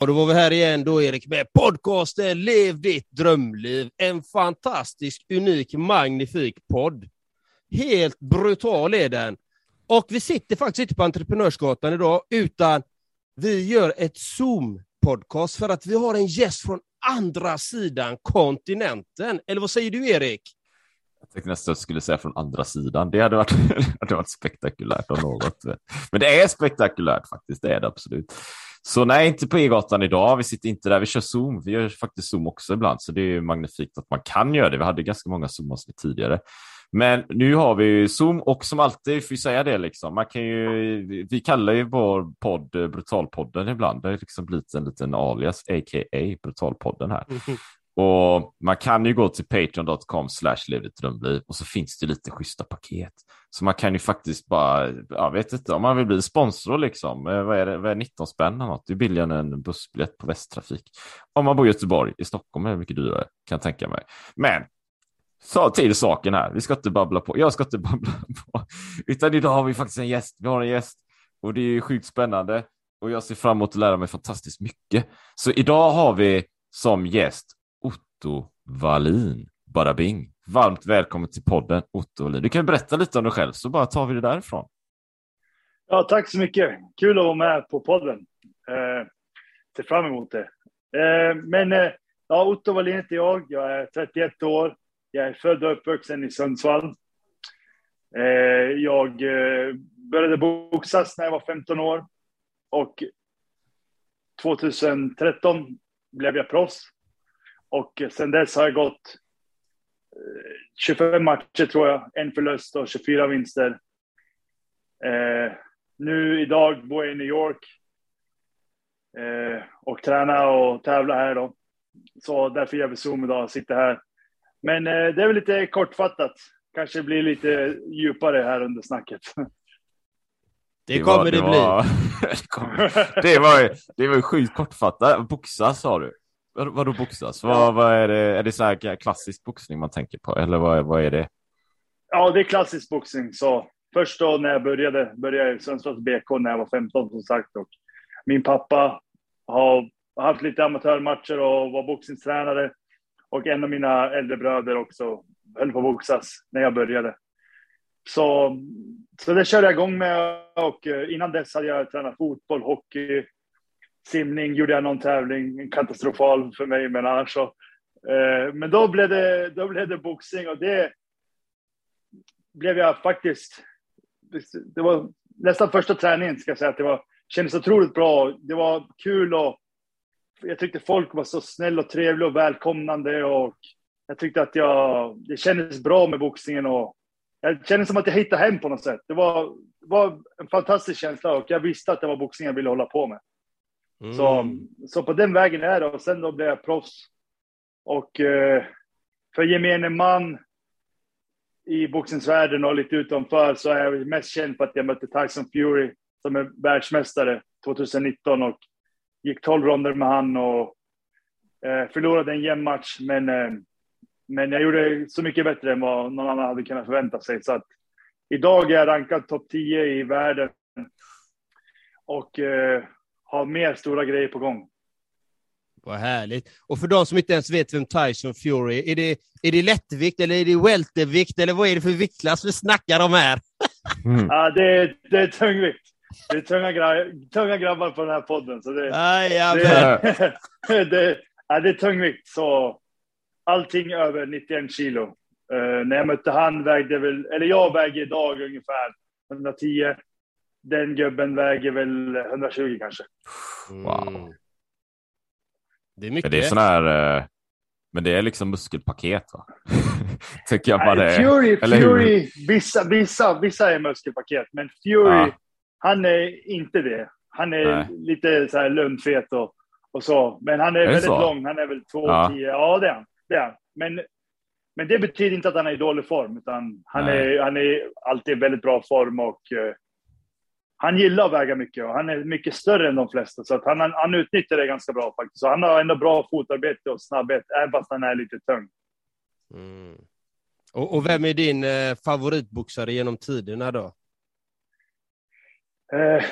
Och då var vi här igen då, Erik, med podcasten Lev ditt drömliv. En fantastisk, unik, magnifik podd. Helt brutal är den. Och vi sitter faktiskt inte på Entreprenörsgatan idag, utan vi gör ett Zoom-podcast för att vi har en gäst från andra sidan kontinenten. Eller vad säger du, Erik? Jag tänkte nästan att jag skulle säga från andra sidan. Det hade varit, det hade varit spektakulärt om något. Men det är spektakulärt faktiskt, det är det absolut. Så nej, inte på E-gatan idag. Vi sitter inte där. Vi kör Zoom. Vi gör faktiskt Zoom också ibland, så det är magnifikt att man kan göra det. Vi hade ganska många Zoom-avsnitt tidigare. Men nu har vi Zoom och som alltid, får vi säga det liksom, man kan ju, vi kallar ju vår podd eh, Brutalpodden ibland. Det har liksom blivit en liten alias, a.k.a. Brutalpodden här. Mm-hmm. Och man kan ju gå till patreon.com slash och så finns det lite schyssta paket. Så man kan ju faktiskt bara, jag vet inte, om man vill bli sponsor liksom, eh, vad är det, vad är 19 spänn eller något? Det är billigare än en bussbiljett på Västtrafik. Om man bor i Göteborg, i Stockholm är det mycket dyrare, kan jag tänka mig. Men så till saken här, vi ska inte babbla på, jag ska inte babbla på, utan idag har vi faktiskt en gäst, vi har en gäst och det är sjukt spännande och jag ser fram emot att lära mig fantastiskt mycket. Så idag har vi som gäst Otto Wallin. Bara bing. Varmt välkommen till podden Otto Wallin. Du kan berätta lite om dig själv så bara tar vi det därifrån. Ja, tack så mycket. Kul att vara med på podden. Eh, ser fram emot det. Eh, men eh, ja, Otto Wallin heter jag. Jag är 31 år. Jag är född och uppvuxen i Sundsvall. Eh, jag eh, började boxas när jag var 15 år och 2013 blev jag proffs. Och sen dess har jag gått 25 eh, matcher tror jag, en förlust och 24 vinster. Eh, nu idag bor jag i New York eh, och tränar och tävlar här då. Så därför gör vi Zoom idag och sitter här. Men eh, det är väl lite kortfattat. Kanske blir lite djupare här under snacket. Det kommer det, var, det, det bli. det, var, det var sjukt kortfattat. Boxa sa du. Vad, vadå boxas? Vad, vad, är det? Är det så här klassisk boxning man tänker på? Eller vad, vad är det? Ja, det är klassisk boxning. Så först då när jag började, började jag i Sundsvalls BK när jag var 15 som sagt. Och min pappa har haft lite amatörmatcher och var boxningstränare. Och en av mina äldre bröder också höll på att boxas när jag började. Så, så det körde jag igång med och eh, innan dess hade jag tränat fotboll, hockey, simning gjorde jag någon tävling, katastrofal för mig, men annars så. Eh, men då blev det, då blev det boxning och det blev jag faktiskt. Det var nästan första träningen ska jag säga att det var kändes otroligt bra. Det var kul och jag tyckte folk var så snälla och trevliga och välkomnande och jag tyckte att jag, det kändes bra med boxningen och jag kände som att jag hittade hem på något sätt. Det var, det var en fantastisk känsla och jag visste att det var boxning jag ville hålla på med. Mm. Så, så på den vägen är det. Och sen då blev jag proffs. Och eh, för gemene man i boxningsvärlden och lite utanför så är jag mest känd för att jag mötte Tyson Fury som är världsmästare 2019 och gick 12 ronder med han och eh, förlorade en jämn match. Men, eh, men jag gjorde så mycket bättre än vad någon annan hade kunnat förvänta sig. Så att idag är jag rankad topp 10 i världen. Och eh, har mer stora grejer på gång. Vad härligt. Och för de som inte ens vet vem Tyson Fury är, det, är det lättvikt eller är det weltervikt eller vad är det för viktklass vi snackar om här? Mm. Ja, det är, det är tungvikt. Det är tunga, gra tunga grabbar på den här podden. Så det, ah, ja, det, det, ja, det är tungvikt. Så allting över 91 kilo. Uh, när jag mötte han vägde väl, eller jag väger idag ungefär 110 den gubben väger väl 120 kanske. Wow. Mm. Det är mycket. Det är sån här, eh, men det är liksom muskelpaket va? Tycker jag bara det Fury, Eller Fury vissa, vissa, vissa är muskelpaket, men Fury, ja. han är inte det. Han är Nej. lite så här lundfet och, och så, men han är, är väldigt så? lång. Han är väl 2,10. Ja. ja, det är han. Det är han. Men, men det betyder inte att han är i dålig form, utan han, är, han är alltid i väldigt bra form och uh, han gillar att väga mycket och han är mycket större än de flesta. Så att han, han utnyttjar det ganska bra faktiskt. Så han har ändå bra fotarbete och snabbhet, även fast han är lite tung. Mm. Och, och, vem är din eh, favoritboxare genom tiderna då? Eh,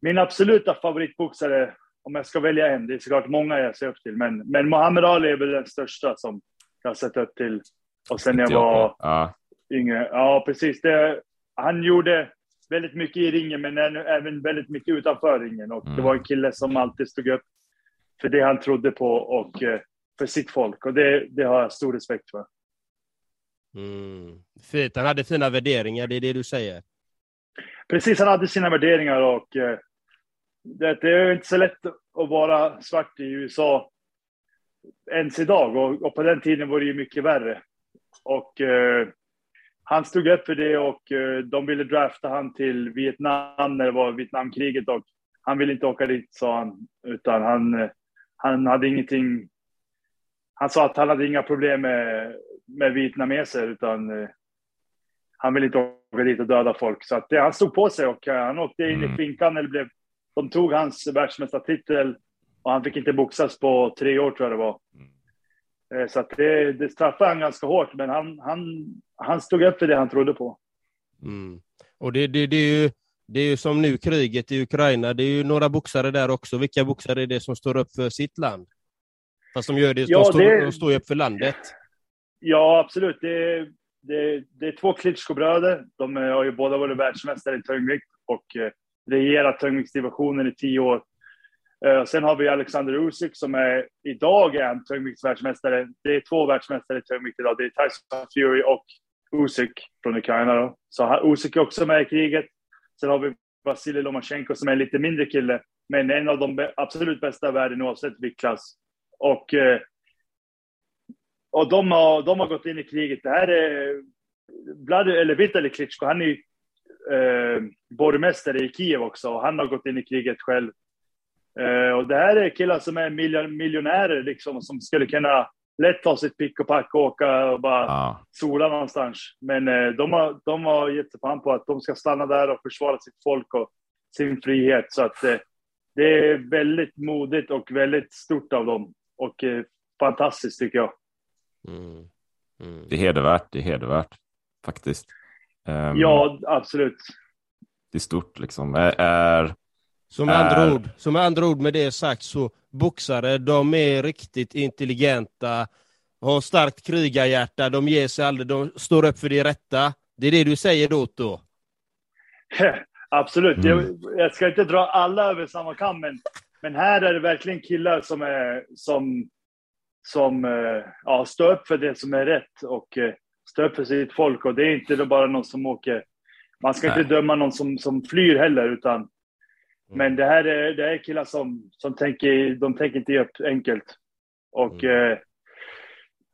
min absoluta favoritboxare om jag ska välja en, det är såklart många jag ser upp till, men, men Muhammad Ali är väl den största som jag har sett upp till. Och sen jag var Ja. yngre. Ja, precis. Det, han gjorde väldigt mycket i ringen, men även väldigt mycket utanför ringen. Och Mm. det var en kille som alltid stod upp för det han trodde på och eh, för sitt folk. Och det, det har jag stor respekt för. Mm. Fint, han hade fina värderingar, det är det du säger. Precis, han hade sina värderingar och eh, det, det är inte så lätt att vara svart i USA ens idag och, och på den tiden var det ju mycket värre. Och eh, han stod upp för det och eh, de ville drafta han till Vietnam när det var Vietnamkriget och han ville inte åka dit sa han, utan han, eh, han hade ingenting. Han sa att han hade inga problem med, med vietnameser utan eh, han ville inte åka dit och döda folk. Så att det, han stod på sig och han åkte in Mm. i finkan. Eller blev, de tog hans världsmästartitel och han fick inte boxas på tre år tror jag det var. Eh, Så att det, det straffade han ganska hårt, men han, han, han stod upp för det han trodde på. Mm. Och det, det, det, är ju, det är ju som nu kriget i Ukraina, det är ju några boxare där också. Vilka boxare är det som står upp för sitt land? Fast de gör det, Ja, de, står, det- de står upp för landet. Ja, absolut. Det, det, det är två Klitschko-bröder. De har ju båda varit världsmästare i tungvikt och eh, regerat tungviktsdivisionen i tio år. Eh, sen har vi Alexander Usyk som är idag är en tungviktsvärldsmästare. Det är två världsmästare i tungvikt idag. Det är Tyson Fury och Usyk från Ukraina. Då. Så Usyk är också med i kriget. Sen har vi Vasilij Lomachenko som är en lite mindre kille, men en av de absolut bästa i världen oavsett viktklass. Och, eh, och de, har, de har gått in i kriget. Det här är Vlad, eller Vitali Klitschko, han är ju eh, borgmästare i Kiev också och han har gått in i kriget själv. Eh, och det här är killar som är miljon, miljonärer liksom, som skulle kunna lätt ta sitt pick och pack och åka och bara Ja. sola någonstans. Men eh, de, har, de har gett sig fan på att de ska stanna där och försvara sitt folk och sin frihet. Så att eh, det är väldigt modigt och väldigt stort av dem. Och eh, fantastiskt tycker jag. Mm. Mm. Det är hedervärt, det är hedervärt faktiskt. Ehm, Ja, absolut. Det är stort liksom. Är, är, Med andra, Är- ord, med andra ord med det sagt så boxare, de är riktigt intelligenta, har starkt krigarhjärta, de ger sig aldrig, de står upp för det rätta. Det är det du säger då då? Absolut. Mm. Jag, jag ska inte dra alla över samma kam, men, men här är det verkligen killar som, är, som, som eh, ja, står upp för det som är rätt och eh, står upp för sitt folk. Och det är inte bara någon som åker... Man ska Nej. inte döma någon som, som flyr heller, utan men det här är, det är killar som, som tänker, de tänker inte ge upp enkelt. Och Mm. eh,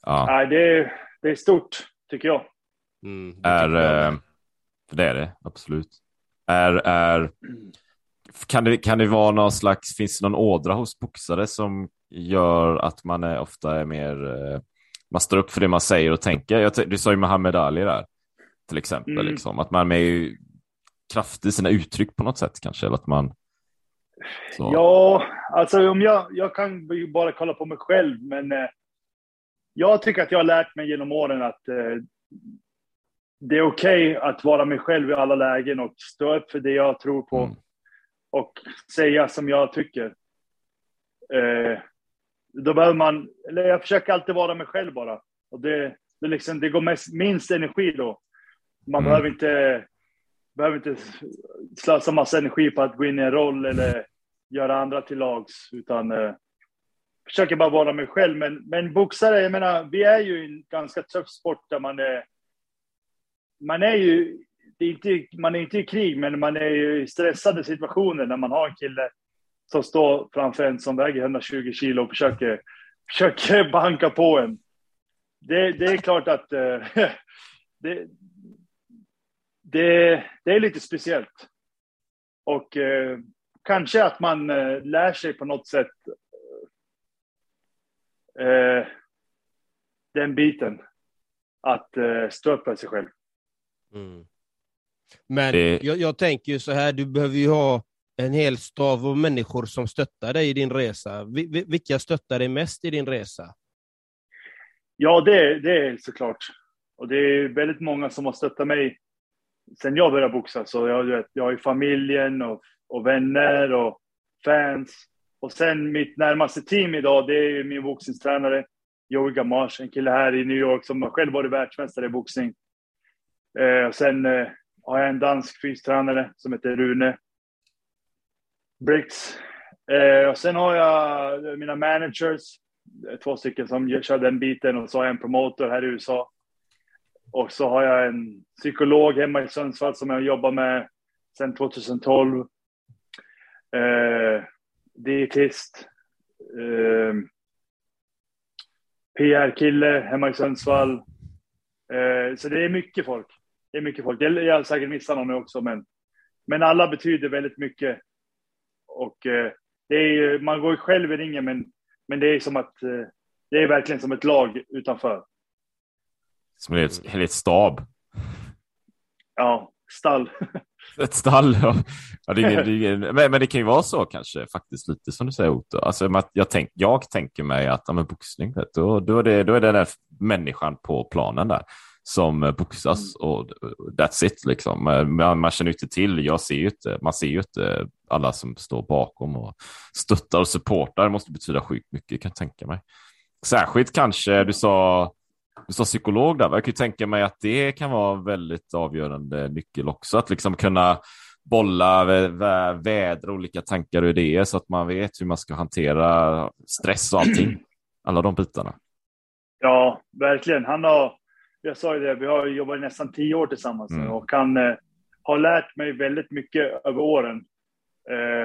ja, nej, det, är, det är stort, tycker jag. Mm, det är, tycker jag. eh, för det är det absolut. Är, är, kan, det, kan det vara någon slags, finns det någon ådra hos boxare som gör att man är, ofta är mer, eh, man står upp för det man säger och tänker. Jag, du sa ju Muhammad Ali där, till exempel, Mm. liksom, att man är ju kraftig i sina uttryck på något sätt kanske, eller att man så. Ja, alltså om jag, jag kan ju bara kolla på mig själv, men eh, jag tycker att jag har lärt mig genom åren att eh, det är okej att vara mig själv i alla lägen och stå upp för det jag tror på Mm. och säga som jag tycker. Eh, då behöver man, eller jag försöker alltid vara mig själv bara. Och det, det, liksom, det går mest, minst energi då. Man Mm. behöver inte behöver inte slösa massa energi på att gå in i en roll eller göra andra till lags, utan eh, försöker bara vara mig själv. Men, men boxare, jag menar, vi är ju i en ganska tuff sport där man är... Man är ju... Det är inte, man är inte i krig, men man är ju i stressade situationer när man har en kille som står framför en som väger 120 kilo och försöker, försöker banka på en. Det, det är klart att eh, det, det, det är lite speciellt. Och eh, kanske att man eh, lär sig på något sätt eh, den biten. Att eh, stå upp för sig själv. Mm. Men Det- jag, jag tänker ju så här, du behöver ju ha en hel stav av människor som stöttar dig i din resa. Vi- vi- Vilka stöttar dig mest i din resa? Ja, det, det är såklart. Och det är väldigt många som har stöttat mig sen jag började boxa. Så jag, jag har ju familjen och, och vänner och fans. Och sen mitt närmaste team idag, det är min boxningstränare Joey Gamache, en kille här i New York som har själv varit världsmästare i boxning. Eh, och sen eh, har jag en dansk fystränare som heter Rune Bricks. Eh, och sen har jag eh, mina managers, eh, två stycken som kör den biten och så har jag en promotor här i USA. Och så har jag en psykolog hemma i Sundsvall som jag jobbar med sedan 2012. Eh, dietist. Eh, PR-kille hemma i Sundsvall. Eh, så det är mycket folk. Det är mycket folk. Jag har säkert missat någon också, men, men alla betyder väldigt mycket. Och eh, det är, man går ju själv i ringen, men, men det är som att eh, det är verkligen som ett lag utanför. Som ett helt stab. Ja, stall. Ett stall, ja. ja det är, det är, men, men, det kan ju vara så kanske, faktiskt lite som du säger Otto. Alltså, jag, tänk, jag tänker mig att ja, men boxning, då, då, är det, då är det den där människan på planen där som boxas mm. och that's it liksom. Man, man känner inte till, jag ser ju inte, man ser ju inte alla som står bakom och stöttar och supportar. Det måste betyda sjukt mycket kan jag tänka mig. Särskilt kanske, du sa du sa psykolog där, jag kan ju tänka mig att det kan vara väldigt avgörande nyckel också, att liksom kunna bolla, vä vädra olika tankar och idéer så att man vet hur man ska hantera stress och allting. Alla de bitarna. Ja, verkligen. Han har, jag sa ju det, vi har jobbat nästan tio år tillsammans mm. och han eh, har lärt mig väldigt mycket över åren. Eh.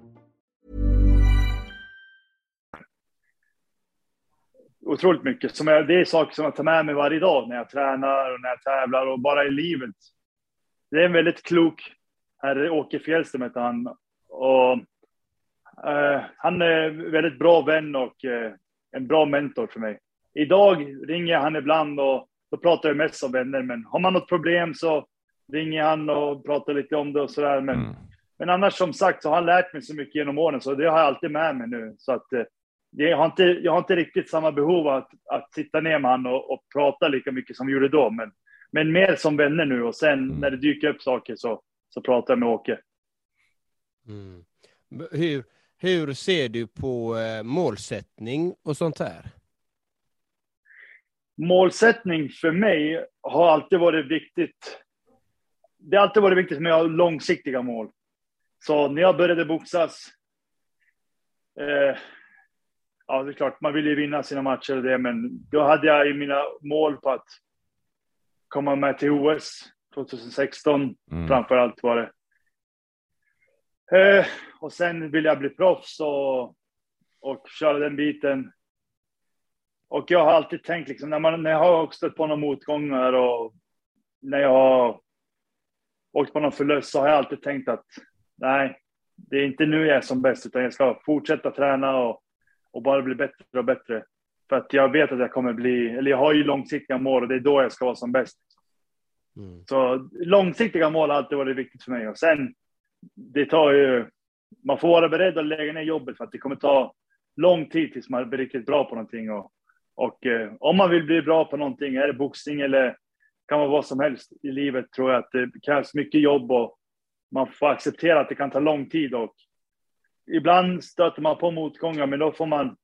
Otroligt mycket. Som jag, det är saker som jag tar med mig varje dag när jag tränar och när jag tävlar och bara i livet. Det är en väldigt klok herre, Åke Fjällström heter han. Och, eh, han är väldigt bra vän och eh, en bra mentor för mig. Idag ringer han ibland och då pratar jag mest som vänner, men har man något problem så ringer han och pratar lite om det och sådär. Men, mm. men annars som sagt så har han lärt mig så mycket genom åren, så det har jag alltid med mig nu. Så att eh, jag har, inte, jag har inte riktigt samma behov att, att sitta ner med honom och, och prata lika mycket som vi gjorde då, men, men mer som vänner nu och sen mm. när det dyker upp saker så, så pratar jag med Åke. Mm. Hur, hur ser du på eh, målsättning och sånt här? Målsättning för mig har alltid varit viktigt. Det har alltid varit viktigt för mig att ha långsiktiga mål. Så när jag började boxas, eh, ja, det är klart, man vill ju vinna sina matcher och det, men då hade jag i mina mål på att komma med till OS 2016, mm. framför allt var det. Eh, och sen vill jag bli proffs och, och köra den biten. Och jag har alltid tänkt, liksom, när, man, när jag har stött på några motgångar och när jag har åkt på någon förlust så har jag alltid tänkt att nej, det är inte nu jag är som bäst, utan jag ska fortsätta träna och och bara bli bättre och bättre. För att jag vet att jag kommer bli, eller jag har ju långsiktiga mål och det är då jag ska vara som bäst. Mm. Så långsiktiga mål har alltid varit viktigt för mig och sen det tar ju, man får vara beredd att lägga ner jobbet för att det kommer ta lång tid tills man blir riktigt bra på någonting och, och eh, om man vill bli bra på någonting, är det boxning eller kan vara vad som helst i livet tror jag att det krävs mycket jobb och man får acceptera att det kan ta lång tid och ibland stöter man på motgångar, men då får man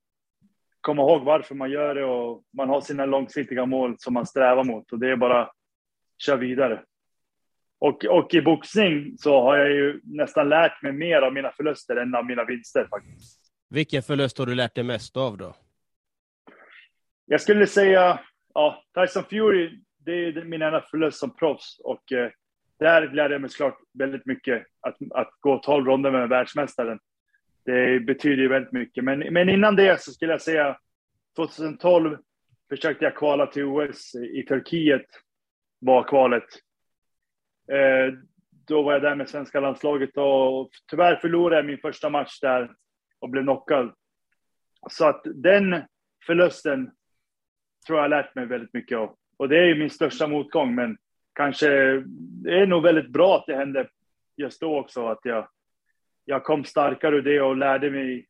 komma ihåg varför man gör det och man har sina långsiktiga mål som man strävar mot och det är bara köra vidare. Och, och i boxning så har jag ju nästan lärt mig mer av mina förluster än av mina vinster faktiskt. Vilken förlust har du lärt dig mest av då? Jag skulle säga, ja, Tyson Fury, det är min enda förlust som proffs och eh, där lärde jag mig såklart väldigt mycket. Att, att gå 12 ronder med världsmästaren. Det betyder ju väldigt mycket. Men, men innan det så skulle jag säga 2012 försökte jag kvala till OS i Turkiet, var kvalet. Eh, då var jag där med svenska landslaget och tyvärr förlorade jag min första match där och blev knockad. Så att den förlusten tror jag har lärt mig väldigt mycket av. Och det är min största motgång, men kanske det är nog väldigt bra att det hände just då också, att jag, jag kom starkare ur det och lärde mig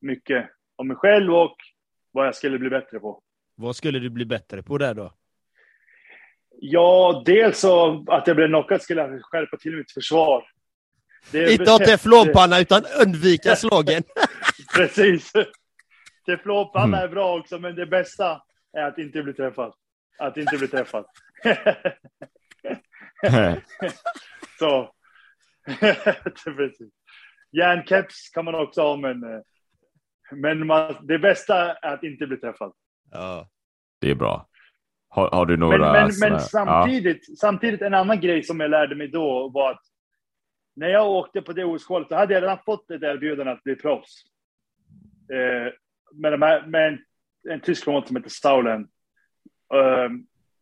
mycket om mig själv och vad jag skulle bli bättre på. Vad skulle du bli bättre på där då? Ja, dels så att jag blev knockad skulle jag skärpa till mitt försvar. Det Inte ha teflonpanna utan undvika slagen. Precis. Teflonpanna är bra också, men det bästa är att inte bli träffad. Att inte bli träffad. så. Precis. Järnkeps kan man också ha, men, men man, det bästa är att inte bli träffad. Ja. Det är bra. Har, har du några... Men, men, men samtidigt, ja. samtidigt, en annan grej som jag lärde mig då var att när jag åkte på det OS-kvalet så hade jag redan fått ett erbjudande att bli proffs. Eh, med, med, med en, en tysk promotor som heter Saulen. Eh,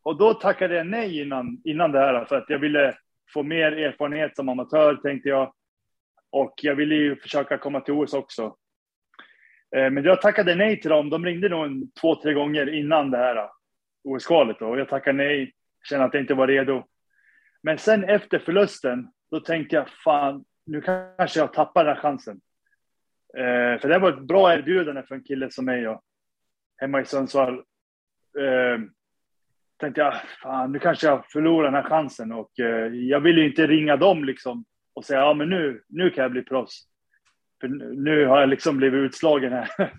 och då tackade jag nej innan, innan det här för att jag ville få mer erfarenhet som amatör tänkte jag. Och jag ville ju försöka komma till OS också. Eh, men jag tackade nej till dem. De ringde nog en, två, tre gånger innan det här eh, OS-kvalet och jag tackade nej. Kände att jag inte var redo. Men sen efter förlusten, då tänkte jag fan, nu kanske jag tappar den här chansen. Eh, för det var ett bra erbjudande för en kille som mig och hemma i Sundsvall. Eh, tänkte jag, fan, nu kanske jag förlorar den här chansen och eh, jag ville ju inte ringa dem liksom och säga, ja men nu, nu kan jag bli proffs. För nu har jag liksom blivit utslagen här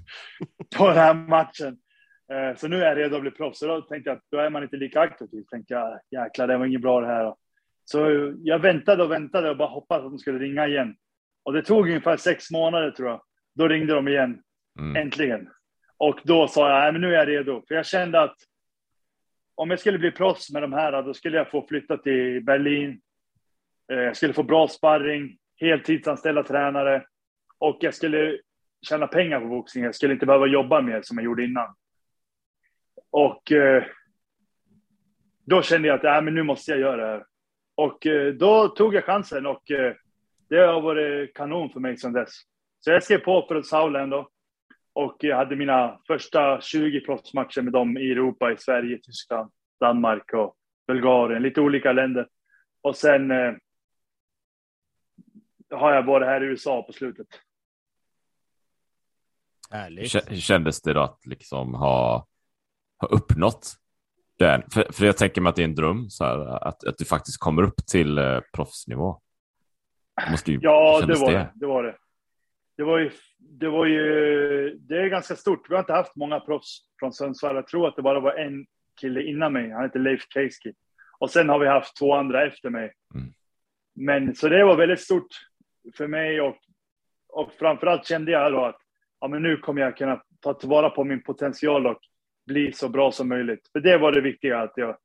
på den här matchen. Eh, så nu är jag redo att bli proffs. Så då tänkte jag att då är man inte lika aktiv. Tänkte jag, jäklar, det var inget bra det här. Så jag väntade och väntade och bara hoppades att de skulle ringa igen. Och det tog ungefär sex månader tror jag. Då ringde de igen. Mm. Äntligen. Och då sa jag, nej men nu är jag redo. För jag kände att om jag skulle bli proffs med de här, då skulle jag få flytta till Berlin. Eh, jag skulle få bra sparring, heltidsanställda tränare och jag skulle tjäna pengar på boxning. Jag skulle inte behöva jobba mer som jag gjorde innan. Och eh, då kände jag att äh, men nu måste jag göra det här. Och eh, då tog jag chansen och eh, det har varit kanon för mig sedan dess. Så jag skrev på för Saulen då. Och jag hade mina första 20 proffsmatcher med dem i Europa, i Sverige, Tyskland, Danmark och Bulgarien, lite olika länder. Och sen eh, har jag varit här i USA på slutet. Härligt. Kändes det då att liksom ha, ha uppnått den? För, för jag tänker mig att det är en dröm, så här, att, att du faktiskt kommer upp till eh, proffsnivå. Måste ju, ja, det var det. det var det. Det var ju, det var ju, det är ganska stort. Vi har inte haft många proffs från Sundsvall. Jag tror att det bara var en kille innan mig. Han heter Leif Keiski. Och sen har vi haft två andra efter mig. Mm. Men så det var väldigt stort för mig och, och framförallt kände jag då att ja, men nu kommer jag kunna ta tillvara på min potential och bli så bra som möjligt. För det var det viktiga, att jag,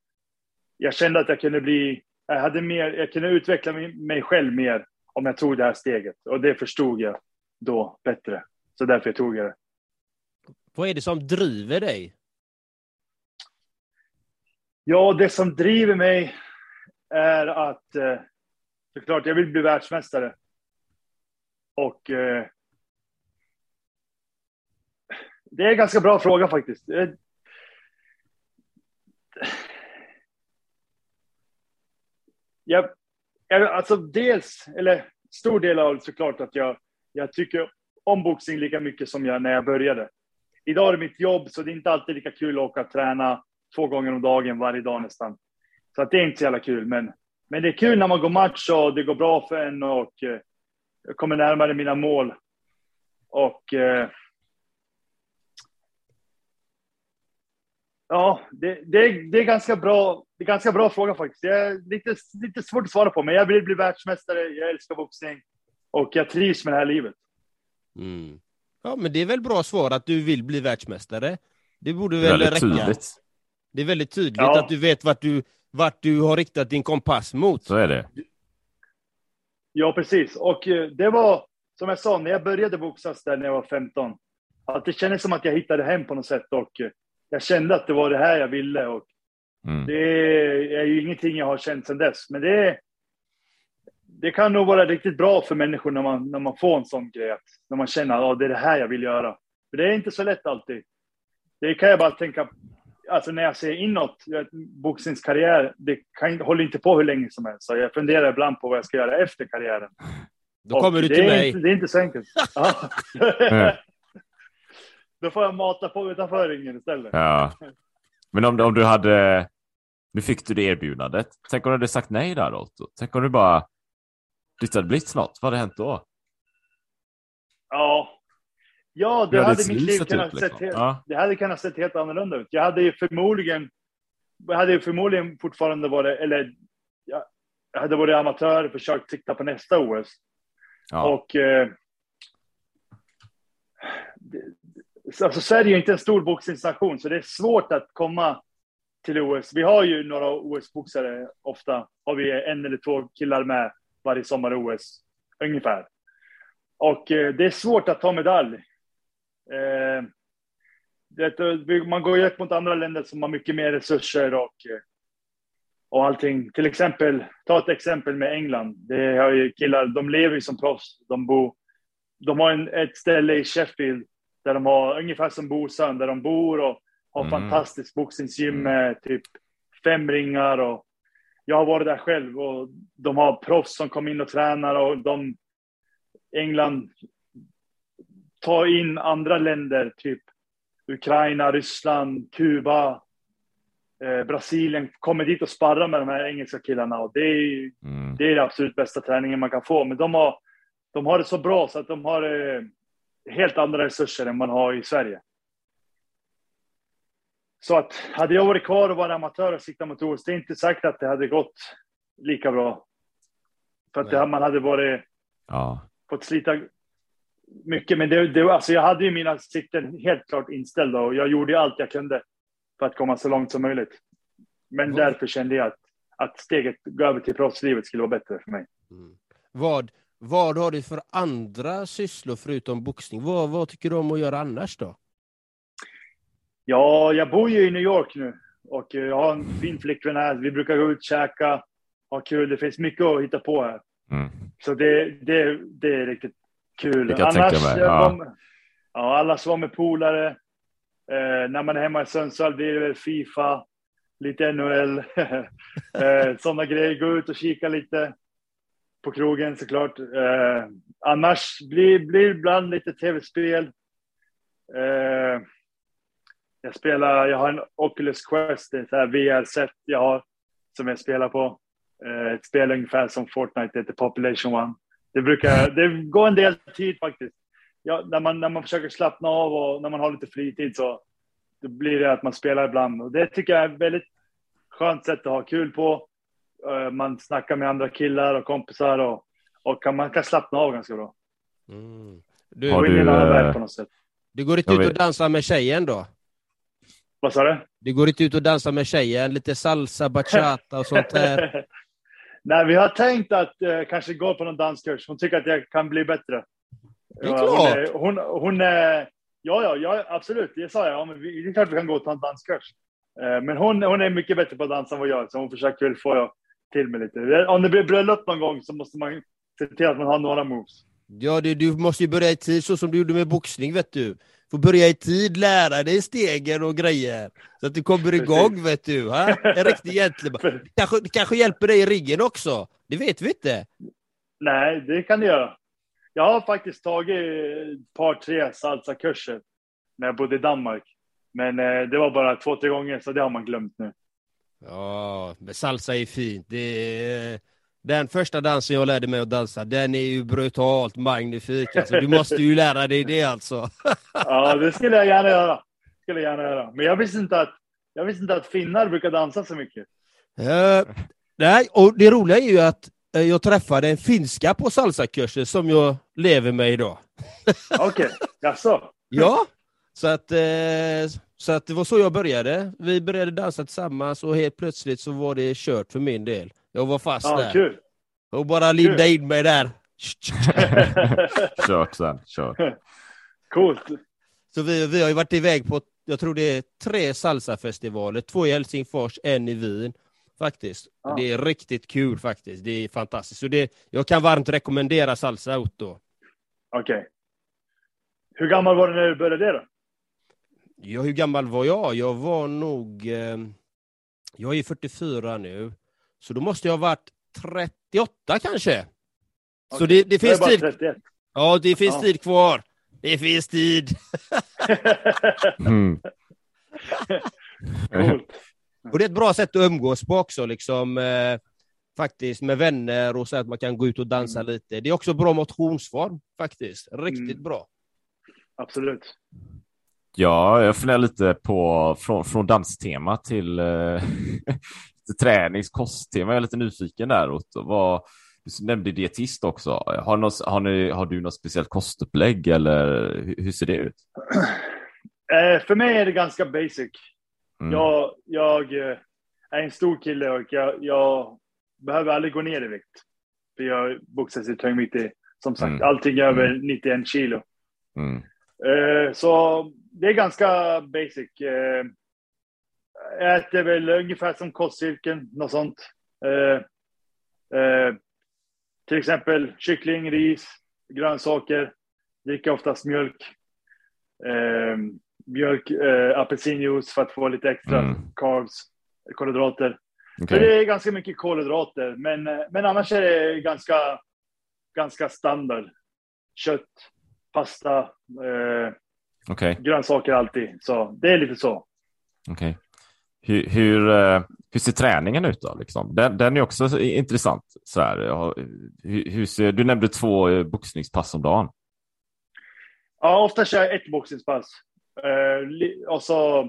jag kände att jag kunde bli, jag hade mer, jag kunde utveckla mig, själv mer om jag tog det här steget. Och det förstod jag då bättre. Så därför tog jag det. Vad är det som driver dig? Ja, det som driver mig är att eh, såklart, jag vill bli världsmästare. Och eh, det är en ganska bra fråga faktiskt. Eh, jag, jag, alltså dels, eller stor del av det såklart att jag jag tycker om boxning lika mycket som jag när jag började. Idag är det mitt jobb, så det är inte alltid lika kul att åka och träna två gånger om dagen varje dag nästan. Så att det är inte så jävla kul, men, men det är kul när man går match och det går bra för en och eh, jag kommer närmare mina mål. Och eh, Ja, det, det, det, är ganska bra. Det är ganska bra fråga faktiskt. Det är lite, lite svårt att svara på, men jag vill bli världsmästare. Jag älskar boxning och jag trivs med det här livet. Mm. Ja, men det är väl bra svar att du vill bli världsmästare. Det borde väl Väldigt räcka. tydligt. Det är väldigt tydligt Ja. att du vet vart du, vart du har riktat din kompass mot. Så är det. Ja, precis. Och eh, det var som jag sa, när jag började boxas där när jag var 15, att det kändes som att jag hittade hem på något sätt och eh, jag kände att det var det här jag ville och Mm. det är ju ingenting jag har känt sedan dess. Men det, det kan nog vara riktigt bra för människor när man, när man får en sån grej, att- när man känner att det är det här jag vill göra. För det är inte så lätt alltid. Det kan jag bara tänka, alltså när jag ser inåt, jag vet, boxningskarriär, det kan, håller inte på hur länge som helst. Så jag funderar ibland på vad jag ska göra efter karriären. Då Och kommer du det till är mig. Inte, det är inte så enkelt. Då får jag mata på utanför ringen istället. Ja. Men om, om du hade... Nu fick du det erbjudandet. Tänk om du hade sagt nej där Otto? Tänk om du bara... Det hade blivit något. Vad hade hänt då? Ja, ja det hade mitt liv kunnat sett liksom? helt, Ja. det hade kunnat sett helt annorlunda ut. Jag hade ju förmodligen, hade ju förmodligen fortfarande varit, eller jag, hade varit amatör och försökt sikta på nästa OS. Ja. Och eh, alltså Sverige är ju inte en stor boxningsnation, så det är svårt att komma till OS. Vi har ju några OS-boxare, ofta har vi en eller två killar med varje sommar-OS, ungefär. Och eh, det är svårt att ta medalj. Eh, man går ju upp mot andra länder som har mycket mer resurser och, eh, och allting. Till exempel, ta ett exempel med England. Det har ju killar, de lever ju som proffs. De, bor, de har en, ett ställe i Sheffield där de har ungefär som Bosön, där de bor och har Mm. fantastiskt boxningsgym med typ fem ringar och jag har varit där själv och de har proffs som kommer in och tränar och de England tar in andra länder, typ Ukraina, Ryssland, Kuba, eh, Brasilien, kommer dit och sparrar med de här engelska killarna och det är, Mm. det är den absolut bästa träningen man kan få. Men de har, de har det så bra så att de har eh, helt andra resurser än man har i Sverige. Så att hade jag varit kvar och varit amatör och siktat mot OS, det är inte säkert att det hade gått lika bra. För att det, man hade varit, Ja. fått slita mycket. Men det, det, alltså jag hade ju mina sikten helt klart inställda och jag gjorde allt jag kunde för att komma så långt som möjligt. Men Mm. därför kände jag att, att steget gå över till proffslivet skulle vara bättre för mig. Mm. Vad, vad har du för andra sysslor förutom boxning? Vad, vad tycker du om att göra annars då? Ja, jag bor ju i New York nu och jag har en fin flickvän här. Vi brukar gå ut, käka, ha kul. Det finns mycket att hitta på här. Mm. Så det, det, det är riktigt kul. Mig, eh, ja. de- ja, annars vara med polare. Eh, när man är hemma i Sundsvall blir det väl Fifa, lite NHL, eh, sådana grejer. Gå ut och kika lite på krogen såklart. Eh, annars blir det ibland lite tv-spel. Eh, jag spelar, jag har en Oculus Quest, det är ett VR-set jag har som jag spelar på. Eh, ett spel ungefär som Fortnite, det heter Population One. Det brukar, det går en del tid faktiskt. Ja, när, man, när man försöker slappna av och när man har lite fritid så då blir det att man spelar ibland. Och det tycker jag är ett väldigt skönt sätt att ha kul på. Eh, man snackar med andra killar och kompisar och, och kan, man kan slappna av ganska bra. Mm. Du, in i en annan eh, värld på något sätt. du går inte ut och dansar med tjejen då? Vad sa du? Du går inte ut och dansar med tjejen? Lite salsa, bachata och sånt där? Nej, vi har tänkt att eh, kanske gå på någon danskurs. Hon tycker att jag kan bli bättre. Det är Hon, klart. är- hon, hon är... Ja, ja, ja, absolut. Det sa jag. Ja, men vi, det är klart vi kan gå ta en danskurs. Eh, men hon, hon är mycket bättre på att dansa än vad jag är, så hon försöker väl få till mig lite. Om det blir bröllop någon gång så måste man se till att man har några moves. Ja, du, du måste ju börja i tid så som du gjorde med boxning, vet du. Får börja i tid, lära dig stegen och grejer. Så att du kommer igång, vet du. Ha? En riktig gentleman. För- Kanske, det kanske hjälper dig i ryggen också. Det vet vi inte. Nej, det kan det göra. Jag har faktiskt tagit ett par, tre salsa-kurser när jag bodde i Danmark. Men eh, det var bara två, tre gånger, så det har man glömt nu. Ja, men salsa är fint. Det är, Den första dansen jag lärde mig att dansa, den är ju brutalt magnifik. Alltså, du måste ju lära dig det alltså. Ja, det skulle jag gärna göra. Skulle jag gärna göra. Men jag visste inte att, jag visste inte att finnar brukar dansa så mycket. Eh, nej, och det roliga är ju att eh, jag träffade en finska på salsakurser som jag lever med idag. Okej, jaså? Ja, så att, eh, så att det var så jag började. Vi började dansa tillsammans och helt plötsligt så var det kört för min del. Jag var fast Ja, där kul. och bara linda in mig där. Kört sen, kört. Coolt. Så vi, vi har ju varit iväg på, jag tror det är tre salsafestivaler, två i Helsingfors, en i Wien. Faktiskt. Ja. Det är riktigt kul faktiskt. Det är fantastiskt. Så det, jag kan varmt rekommendera salsa Otto. Okej. Hur gammal var du när du började det då? Ja, hur gammal var jag? Jag var nog... Eh, jag är 44 nu, så då måste jag ha varit 38 kanske. Så Okej. det, det finns tid. 31. Ja, det finns Ja. tid kvar. Det finns tid. Mm. Och det är ett bra sätt att umgås på också, liksom, eh, faktiskt med vänner och så att man kan gå ut och dansa Mm. lite. Det är också bra motionsform faktiskt. Riktigt Mm. bra. Absolut. Ja, jag funderar lite på från, från danstema till, till tränings kosttema. Jag är lite nyfiken där. Otto. Vad, du nämnde dietist också. Har, något, har, ni, har du något speciellt kostupplägg eller hur, hur ser det ut? Eh, för mig är det ganska basic. Mm. Jag, jag eh, är en stor kille och jag, jag behöver aldrig gå ner i vikt. För jag boxas i tungvikt som sagt, Mm. allting över Mm. 91 kilo. Mm. Eh, så det är ganska basic. Eh, äter väl ungefär som kostcirkeln, något sånt. Eh, eh, till exempel kyckling, ris, grönsaker. Dricker oftast mjölk. Eh, mjölk, eh, apelsinjuice för att få lite extra Mm. carbs, kolhydrater. Så det är ganska mycket kolhydrater, men, eh, men annars är det ganska, ganska standard. Kött, pasta, eh, Okej. grönsaker alltid. Så det är lite så. Okej. Hur, hur, eh, hur ser träningen ut då? Liksom? Den, den är också så intressant. Så här. Hur, hur ser, du nämnde två eh, boxningspass om dagen. Ja, ofta kör jag ett boxningspass. Eh, li- och så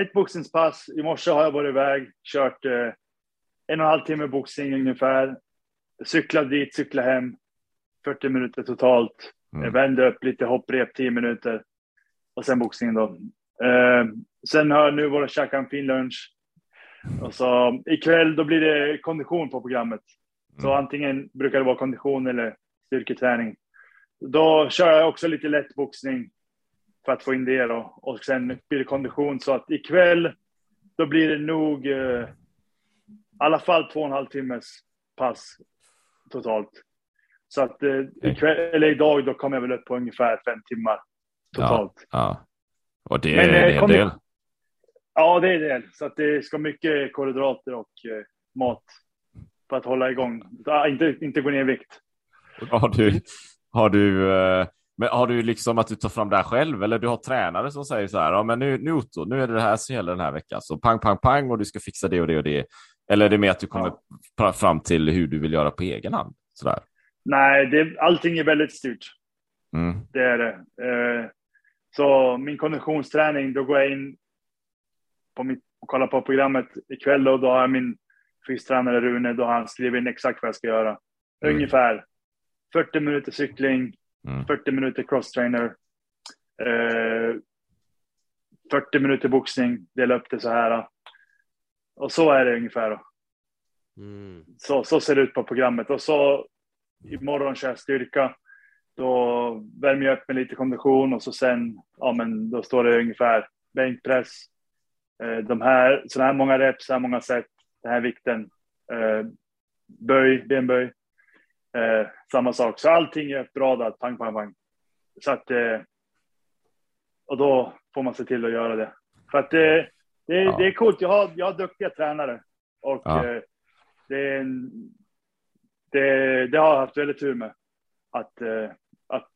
ett boxningspass. I morse har jag varit iväg, kört eh, en och en halv timme boxning ungefär. Cyklat dit, cyklat hem. 40 minuter totalt. Mm. Vände upp lite hopprep, 10 minuter. Och sen boxningen då. Eh, sen har jag nu och käkat en fin lunch. Och så ikväll då blir det kondition på programmet. Så Mm. antingen brukar det vara kondition eller styrketräning. Då kör jag också lite lätt boxning för att få in det då. Och sen blir det kondition. Så att ikväll då blir det nog eh, i alla fall två och en halv timmes pass totalt. Så att eh, ikväll, eller idag då kommer jag väl upp på ungefär fem timmar totalt. Ja. Och det Men, är eh, en kom- del. Ja, det är det. Så att det ska mycket kolhydrater och eh, mat för att hålla igång. Ja, inte, inte gå ner i vikt. Har du, har du, eh, men har du liksom att du tar fram det här själv eller du har tränare som säger så här, ja men nu, nu Otto, nu är det det här som gäller den här veckan, så pang, pang, pang och du ska fixa det och det och det. Eller är det mer att du kommer pra- fram till hur du vill göra på egen hand? Sådär. Nej, det, allting är väldigt styrt. Mm. Det är det. Eh, så min konditionsträning, då går jag in på mitt, och kollar på programmet ikväll och då har jag min fystränare Rune, då han skrivit in exakt vad jag ska göra. Mm. Ungefär 40 minuter cykling, Mm. 40 minuter crosstrainer, eh, 40 minuter boxning, dela upp det så här. Och så är det ungefär. Mm. Så, så ser det ut på programmet. Och så imorgon kör jag styrka. Då värmer jag upp med lite kondition och så sen, ja men då står det ungefär bänkpress. Eh, de här, så här många reps, så här många set, den här vikten. Eh, böj, benböj. Eh, samma sak. Så allting är uppradat, pang, pang, pang. Så att, och då får man se till att göra det. För att det, det, Ja. det är coolt. Jag har, jag har duktiga tränare. Och Ja. det, det, det har jag haft väldigt tur med. Att, att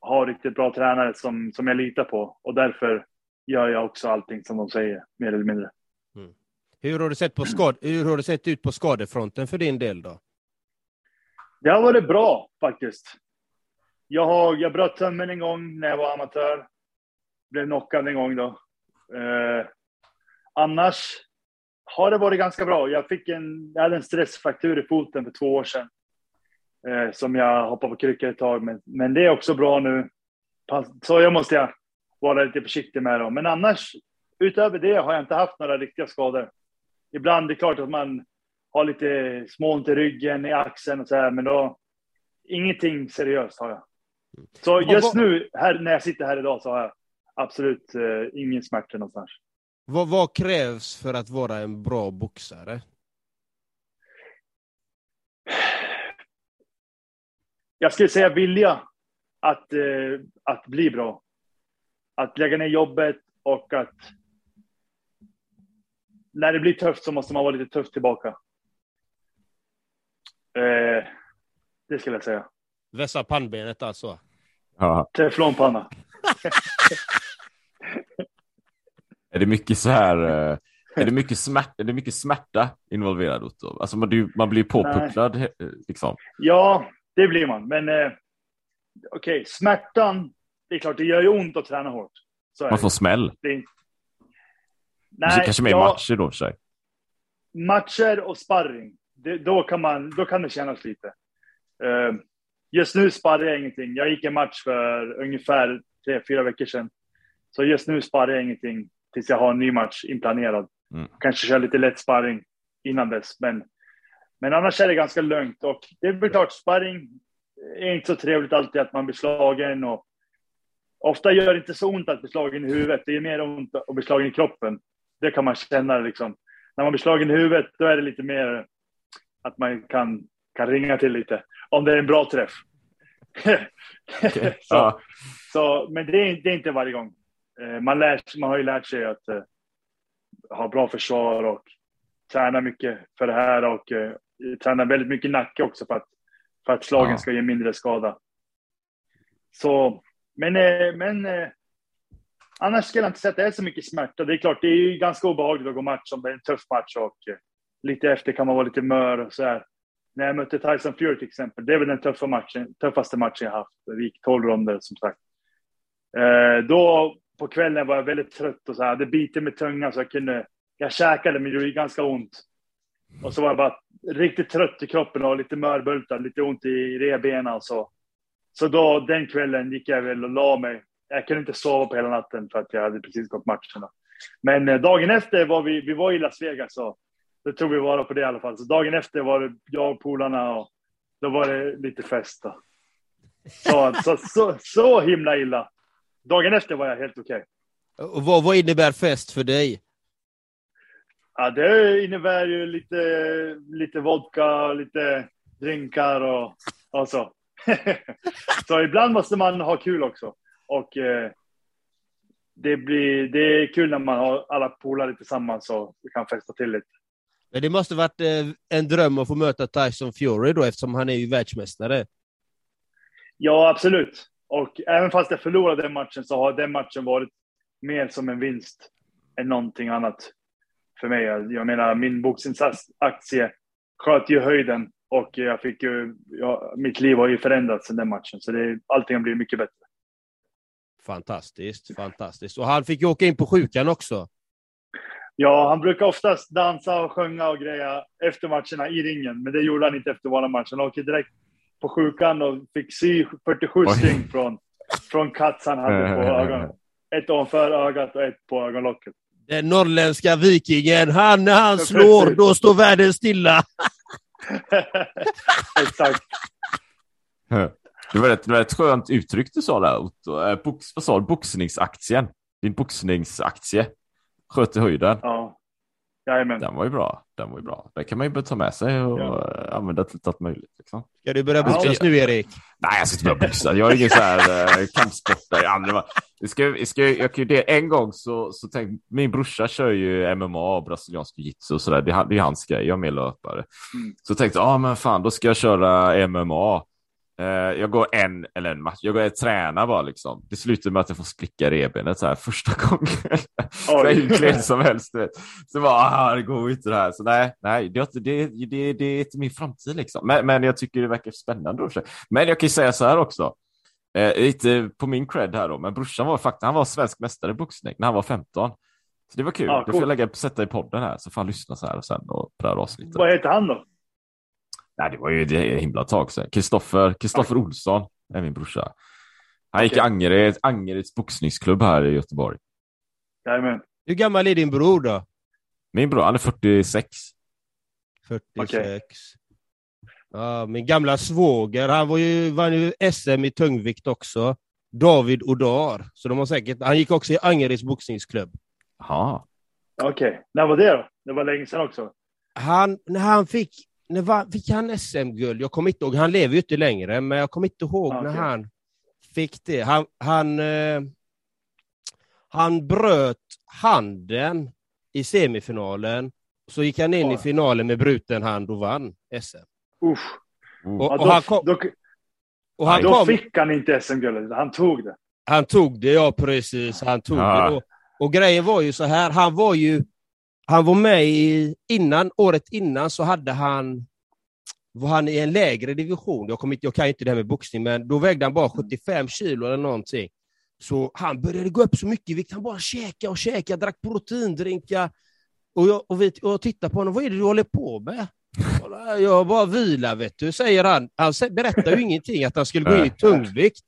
ha riktigt bra tränare som, som jag litar på. Och därför gör jag också allting som de säger, mer eller mindre. Hur har, du sett på skad, hur har det sett ut på skadefronten för din del då? Det har varit bra faktiskt. Jag, har, jag bröt tummen en gång när jag var amatör. Blev knockad en gång då. Eh, annars har det varit ganska bra. Jag, fick en, jag hade en stressfraktur i foten för två år sedan. Eh, som jag hoppade på kryckor ett tag. Men, men det är också bra nu. Så jag måste jag vara lite försiktig med dem. Men annars, utöver det har jag inte haft några riktiga skador. Ibland är det klart att man har lite småont i ryggen, i axeln och så här, men då ingenting seriöst har jag. Så just nu, här, när jag sitter här idag, så har jag absolut eh, ingen smärta någonstans. Vad, vad krävs för att vara en bra boxare? Jag skulle säga vilja att, eh, att bli bra. Att lägga ner jobbet och att när det blir tufft så måste man vara lite tuff tillbaka. Eh, det skulle jag säga. Vässa pannbenet alltså? Ja. Teflonpanna. är det mycket så här... Eh, är det mycket smärta, är det mycket smärta involverad Otto? Alltså man, man blir påpucklad Nej. liksom. Ja, det blir man. Men eh, okej, okay. smärtan. Det är klart, det gör ju ont att träna hårt. man får smäll. Det, Nej, kanske mer ja, matcher då för sig. Matcher och sparring. Det, då, kan man, då kan det kännas lite. Uh, just nu sparrar jag ingenting. Jag gick en match för ungefär tre, fyra veckor sedan. Så just nu sparrar jag ingenting tills jag har en ny match inplanerad. Mm. Kanske köra lite lätt sparring innan dess. Men, men annars är det ganska lugnt. Och det är väl klart, sparring är inte så trevligt alltid att man blir slagen. Och ofta gör det inte så ont att bli slagen i huvudet. Det är mer ont att bli slagen i kroppen. Det kan man känna liksom. När man blir slagen i huvudet, då är det lite mer att man kan, kan ringa till lite. Om det är en bra träff. Okay. så, ja. så, men det är, det är, inte varje gång. Eh, man, lär, man har ju lärt sig att uh, ha bra försvar och träna mycket för det här och uh, träna väldigt mycket nacke också för att, för att slagen ja. ska ge mindre skada. Så, men, eh, men eh, annars skulle jag inte säga att det är så mycket smärta. Det är klart, det är ju ganska obehagligt att gå match om det är en tuff match och eh, lite efter kan man vara lite mör och så här. När jag mötte Tyson Fury till exempel, det är väl den tuffa matchen, tuffaste matchen jag haft. Vi gick 12 ronder som sagt. Då på kvällen var jag väldigt trött och så här, hade bitit med tungan så jag kunde, jag käkade men det gjorde ganska ont. Och så var jag bara riktigt trött i kroppen och lite mörbultad, lite ont i revbenen och så. Så då, den kvällen gick jag väl och la mig. Jag kunde inte sova på hela natten för att jag hade precis gått matcherna. Men eh, dagen efter var vi, vi var i Las Vegas och det tog vi vara på det i alla fall. Så dagen efter var det jag och polarna och då var det lite fest. Då. Så, så, så, så himla illa. Dagen efter var jag helt okej. Okay. vad, vad innebär fest för dig? Ja, det innebär ju lite, lite vodka, lite drinkar och, och så. så ibland måste man ha kul också. Och eh, det, blir, det är kul när man har alla polare tillsammans och kan festa till lite. Men det måste varit eh, en dröm att få möta Tyson Fury då, eftersom han är ju världsmästare. Ja, absolut. Och även fast jag förlorade den matchen så har den matchen varit mer som en vinst än någonting annat för mig. Jag menar, min boxningsaktie sköt ju höjden och jag fick ju, ja, mitt liv har ju förändrats sedan den matchen, så det, allting har blivit mycket bättre. Fantastiskt, fantastiskt. Och han fick ju åka in på sjukan också. Ja, han brukar oftast dansa och sjunga och greja efter matcherna i ringen, men det gjorde han inte efter våra matcher. Han åkte direkt på sjukan och fick sy 47 stygn från, från Katz han hade på ögonen. Ett ovanför ögat och ett på ögonlocket. Den norrländska vikingen, han när han slår, då står världen stilla. Exakt. Det var, ett, det var ett skönt uttryck du sa där, Otto. Eh, box, vad sa du? Boxningsaktien? Din boxningsaktie sköt i höjden. Ja. Jajamän. Den var ju bra. Den var ju bra. Det kan man ju ta med sig och ja. använda till allt möjligt. Liksom. Ska du börja boxas ja. nu, Erik? Nej, jag ska inte börja boxa. Jag är ingen så här eh, kampsportare. Jag, ska, ska, jag kan det en gång så, så tänk, min brorsa kör ju MMA och brasiliansk jiu-jitsu och sådär. Det, det är hans grej. Jag är mer löpare. Mm. Så tänkte jag, ah, men fan, då ska jag köra MMA. Eh, jag går en eller en match. Jag går och tränar bara liksom. Det slutar med att jag får spricka revbenet så här första gången. så enkelt som helst. Vet. Så bara, ah, det går inte det här. Så nej, nej, det, det, det, det är inte min framtid liksom. Men, men jag tycker det verkar spännande. Men jag kan ju säga så här också. Eh, lite på min cred här då, men brorsan var faktiskt, han var svensk mästare i boxning när han var 15. Så det var kul. Ja, cool. Det får jag lägga, sätta i podden här så får han lyssna så här och sen och på det här avsnittet. Vad heter han då? Nej, det var ju det himla tag sedan. Kristoffer, Kristoffer Olsson är min brorsa. Han gick i Angered, Angereds boxningsklubb här i Göteborg. Jajamän. Hur gammal är din bror då? Min bror, han är 46. 46. Okay. Ja, min gamla svåger, han var ju, vann ju SM i tungvikt också. David Odar. Så de har säkert, han gick också i Angereds boxningsklubb. Okej, okay. när var det då? Det var länge sedan också. Han, när han fick, när var, fick han SM-guld? Jag kommer inte ihåg, han lever ju inte längre, men jag kommer inte ihåg okay. när han fick det. Han, han, eh, han bröt handen i semifinalen, så gick han in ja. i finalen med bruten hand och vann SM. Usch. Mm. Och, och, han kom, då, och han då kom, fick han inte SM-guldet, han tog det. Han tog det, ja precis. Han tog ja. det. Och, och grejen var ju så här, han var ju han var med i, innan, året innan så hade han, var han i en lägre division. Jag, inte, jag kan inte det här med boxning, men då vägde han bara 75 kilo eller någonting. Så han började gå upp så mycket i vikt. Han bara käka och käka, drack proteindrinkar. Och jag, och, vet, och jag tittade på honom, vad är det du håller på med? Jag bara vilar, vet du, säger han. Han berättar ju ingenting att han skulle gå in i tungvikt.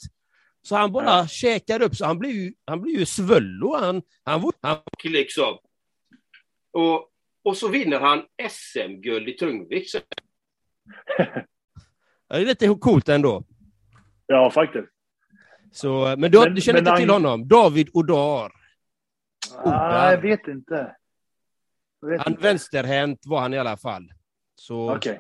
Så han bara ja. käkar upp, så han blir ju, han blir ju svullo. Han, han, han, liksom. Och, och så vinner han SM-guld i tungvikt. det är lite coolt ändå. Ja, faktiskt. Så, men du, men, du känner inte han... till honom? David Odar? Ah, jag vet inte. Jag vet han inte. vänsterhänt var han i alla fall. Okej. Okay.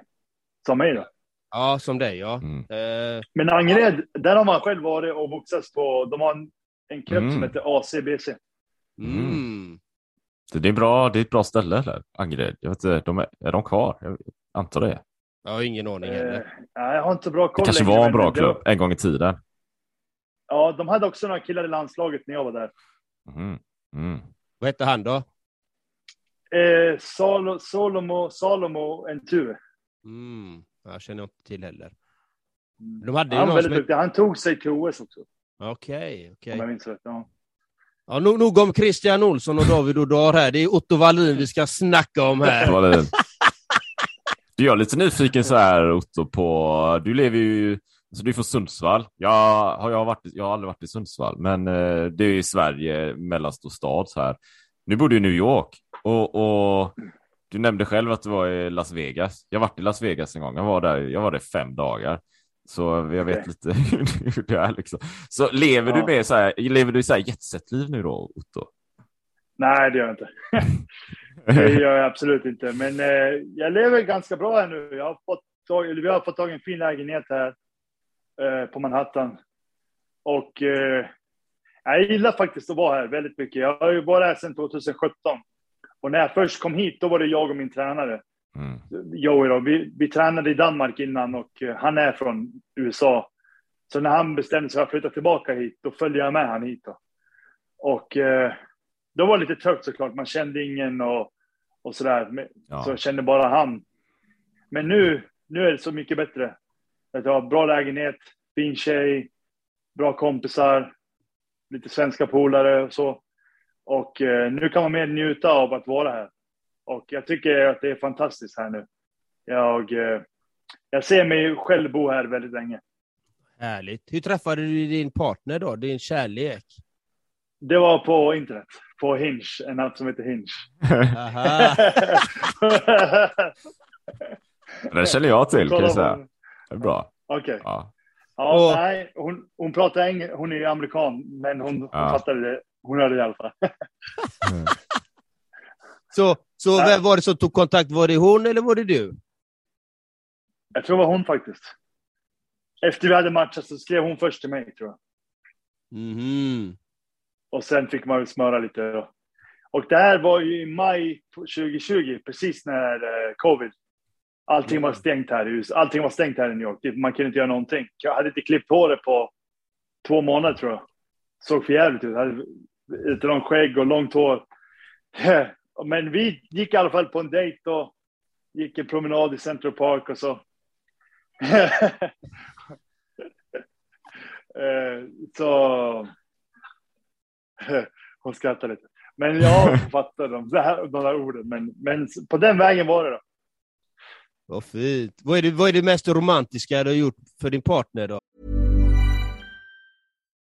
Som mig då? Ja, som dig ja. Mm. Uh, men Angered, ja. där har man själv varit och boxats på. De har en, en klubb mm. som heter ACBC. Mm. Det är, bra, det är ett bra ställe där, Angered. Jag vet inte, de är, är de kvar? Jag antar det. Jag har ingen aning heller. Uh, jag har inte bra koll. Det kanske var en bra klubb var... en gång i tiden. Ja, de hade också några killar i landslaget när jag var där. Mm. Mm. Vad hette han då? Eh, Salo, Salomo, Salomo Enture. Mm. Jag känner inte till heller. De hade han, väldigt duktig. han tog sig till OS också. Okej, okej. Om jag minns rätt, ja. Ja, nog, nog om Christian Olsson och David Odar här. Det är Otto Wallin vi ska snacka om här. Du är lite nyfiken så här Otto på, du lever ju, alltså du är från Sundsvall. Jag har, jag, varit, jag har aldrig varit i Sundsvall, men eh, det är i Sverige, mellanstor stad så här. Nu bor du i New York och, och du nämnde själv att du var i Las Vegas. Jag har varit i Las Vegas en gång. Jag var där, jag var där fem dagar. Så jag vet okay. lite hur det är. Liksom. Så lever ja. du med så här, lever du så här jetset-liv nu då, Otto? Nej, det gör jag inte. det gör jag absolut inte. Men eh, jag lever ganska bra här nu. Jag har fått tag, vi har fått tag i en fin lägenhet här eh, på Manhattan. Och eh, jag gillar faktiskt att vara här väldigt mycket. Jag har ju varit här sedan 2017. Och när jag först kom hit, då var det jag och min tränare. Mm. Joey då. Vi, vi tränade i Danmark innan och eh, han är från USA. Så när han bestämde sig för att flytta tillbaka hit, då följde jag med han hit. Då. Och eh, då var det lite trögt såklart. Man kände ingen och, och sådär. Ja. Så jag kände bara han. Men nu, nu är det så mycket bättre. Jag har bra lägenhet, fin tjej, bra kompisar, lite svenska polare och så. Och eh, nu kan man mer njuta av att vara här. Och jag tycker att det är fantastiskt här nu. Jag, eh, jag ser mig själv bo här väldigt länge. Härligt. Hur träffade du din partner då, din kärlek? Det var på internet, på Hinge, en app som heter Hinge. det känner jag till kan jag säga. Det är bra. Okej. Okay. Ja. Ja, och... nej, hon, hon pratar engelska, hon är amerikan, men hon, hon ja. fattade det. Hon hörde det i alla fall. Mm. Så, så vem var det som tog kontakt? Var det hon eller var det du? Jag tror det var hon faktiskt. Efter vi hade matchat så skrev hon först till mig, tror jag. Mm. Och sen fick man väl smöra lite. Då. Och det här var ju i maj 2020, precis när eh, covid Allting var stängt här i huset. Allting var stängt här i New York. Man kunde inte göra någonting. Jag hade inte klippt håret på två månader tror jag. Såg för jävligt ut. Jag hade lite långt skägg och långt hår. Men vi gick i alla fall på en dejt och gick en promenad i Central Park och så. Eh, så. Hon skrattar lite. Men jag fattar de, där, de där orden. Men, men på den vägen var det då. Vad fint. Vad är, det, vad är det mest romantiska du har gjort för din partner då?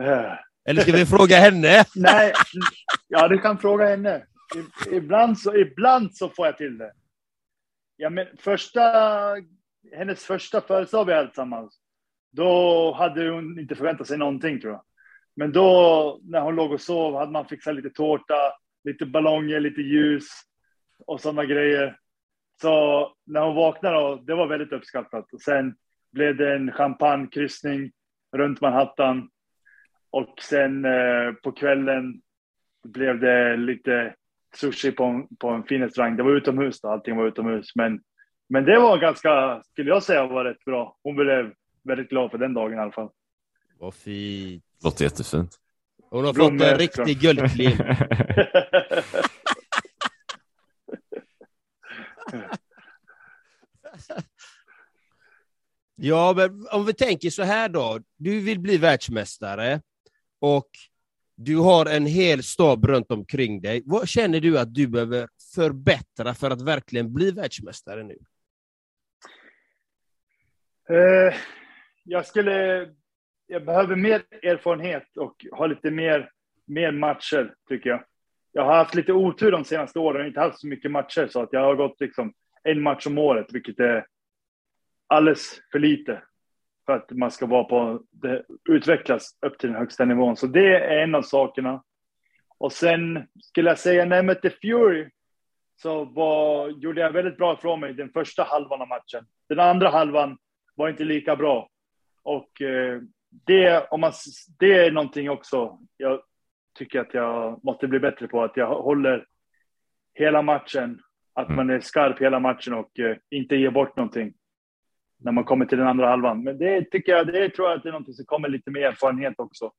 Eh. Eller ska vi fråga henne? Nej, ja du kan fråga henne. Ibland så, ibland så får jag till det. Ja, men första, hennes första födelsedag vi hade tillsammans, då hade hon inte förväntat sig någonting tror jag. Men då när hon låg och sov hade man fixat lite tårta, lite ballonger, lite ljus och sådana grejer. Så när hon vaknade då, det var väldigt uppskattat. Och sen blev det en champagnekryssning runt Manhattan. Och sen eh, på kvällen blev det lite sushi på en, på en fin restaurang. Det var utomhus då, allting var utomhus. Men, men det var ganska, skulle jag säga, var rätt bra. Hon blev väldigt glad för den dagen i alla fall. Vad fint. Låter jättefint. Hon har Blommor, fått en riktig guldklimp. Ja, men om vi tänker så här då. Du vill bli världsmästare och du har en hel stab runt omkring dig. Vad känner du att du behöver förbättra för att verkligen bli världsmästare nu? Eh, jag skulle... Jag behöver mer erfarenhet och ha lite mer, mer matcher, tycker jag. Jag har haft lite otur de senaste åren. och inte haft så mycket matcher, så att jag har gått liksom en match om året, vilket är alldeles för lite för att man ska vara på det, utvecklas upp till den högsta nivån. Så det är en av sakerna. Och sen skulle jag säga, när jag mötte Fury så var, gjorde jag väldigt bra ifrån mig den första halvan av matchen. Den andra halvan var inte lika bra. Och eh, det, om man, det är någonting också jag tycker att jag måste bli bättre på. Att jag håller hela matchen, att man är skarp hela matchen och eh, inte ger bort någonting när man kommer till den andra halvan. Men det tycker jag, det tror jag att det är någonting som kommer lite med erfarenhet också.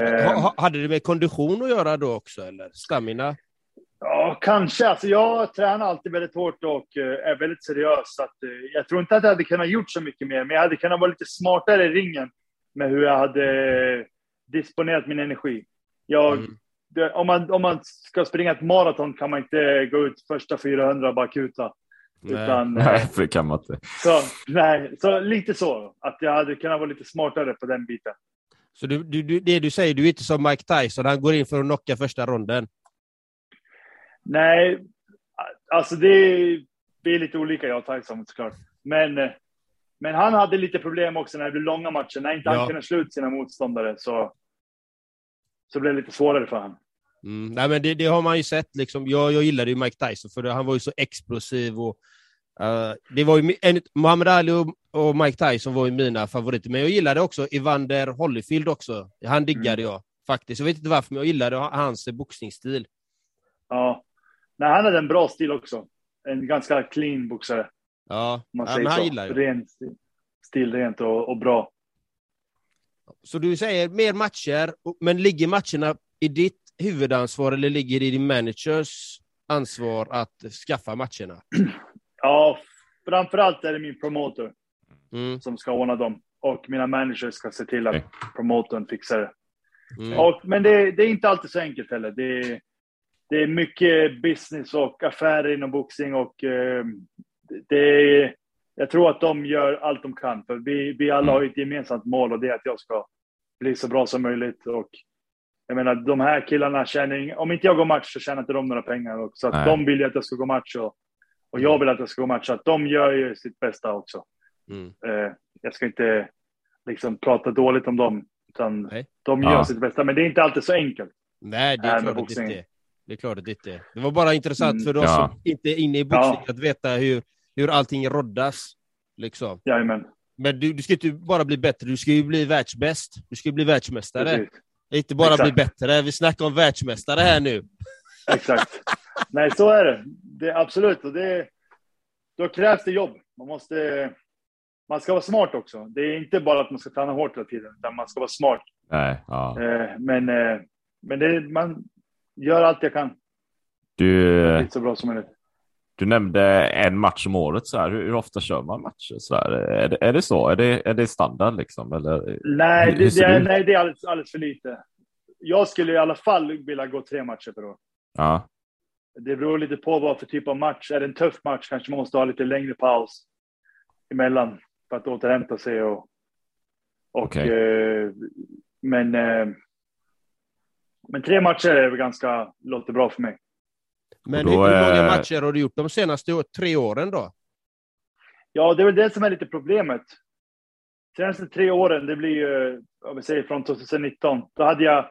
Eh, Ha, ha, hade det med kondition att göra då också, eller stamina? Ja, kanske. Alltså, jag tränar alltid väldigt hårt och eh, är väldigt seriös. Så att, eh, jag tror inte att jag hade kunnat gjort så mycket mer, men jag hade kunnat vara lite smartare i ringen med hur jag hade eh, disponerat min energi. Jag, Mm. det, om, man, om man ska springa ett maraton kan man inte gå ut första 400 och bara kuta. Nej. Utan, Nej, eh, det kan man inte. så, nej, så lite så. Att jag hade kunnat vara lite smartare på den biten. Så du, du, du, det du säger, du är inte som Mike Tyson, han går in för att knocka första ronden. Nej, alltså det är, det är lite olika jag och Tyson såklart. Men, eh, men han hade lite problem också när det blev långa matcher. När inte Ja. han kunde slå ut sina motståndare så, så blev det lite svårare för honom. Mm. Nej, men det, det har man ju sett. Liksom. Jag, jag gillade ju Mike Tyson, för det, han var ju så explosiv. Och, eh, det var ju, en, Muhammad Ali och, och Mike Tyson var ju mina favoriter, men jag gillade också Evander Holyfield också. Han diggade jag faktiskt. Jag vet inte varför, men jag gillade hans boxningsstil. Ja. Nej, han hade en bra stil också. En ganska clean boxare. Ja, Man ja säger han så. gillar ju. Ren stil, stilrent och, och bra. Så du säger mer matcher, men ligger matcherna i ditt huvudansvar eller ligger det i din managers ansvar att skaffa matcherna? Ja, framförallt är det min promotor Mm, som ska ordna dem. Och mina managers ska se till att promotorn fixar det. mm. Och, men det, det är inte alltid så enkelt heller. Det, är- det är mycket business och affärer inom boxning och eh, det är, jag tror att de gör allt de kan. För vi, vi alla har ju ett gemensamt mål och det är att jag ska bli så bra som möjligt. Och jag menar, de här killarna tjänar ing- Om inte jag går match så tjänar inte de några pengar. Och, så att de vill ju att jag ska gå match och, och jag vill att jag ska gå match. Så att de gör ju sitt bästa också. Mm. Eh, jag ska inte liksom prata dåligt om dem. Utan Nej. de gör Ja. sitt bästa. Men det är inte alltid så enkelt. Nej, det är med klart att det inte är. Det är klart att det inte är. Det var bara intressant Mm, för de ja. som inte är inne i boxning Ja. att veta hur, hur allting roddas. Liksom. Jajamän. Men du, du ska inte bara bli bättre, du ska ju bli världsbäst. Du ska ju bli världsmästare. Precis. Inte bara Exakt. bli bättre. Vi snackar om världsmästare här nu. Exakt. Nej, så är det. det är absolut. Och det, då krävs det jobb. Man måste... Man ska vara smart också. Det är inte bara att man ska träna hårt hela tiden, utan man ska vara smart. Nej, ja. Eh, men eh, men det, man gör allt jag kan. Du, Det är så bra som möjligt. Du nämnde en match om året. Så här. Hur, hur ofta kör man matcher? Så här? Är, det, är det så? Är det, är det standard? Liksom? Eller? Nej, Hur- hur det, du? nej, det är alldeles, alldeles för lite. Jag skulle i alla fall vilja gå tre matcher per år. Ja, Det beror lite på vad för typ av match. Är det en tuff match kanske man måste ha lite längre paus emellan för att återhämta sig. Och, och, Okej. eh, men, eh, men tre matcher är väl ganska, låter bra för mig. Men hur, är- många matcher har du gjort de senaste tre åren då? Ja, det är väl det som är lite problemet. Senaste tre åren, det blir ju, om vi säger från 2019, då hade jag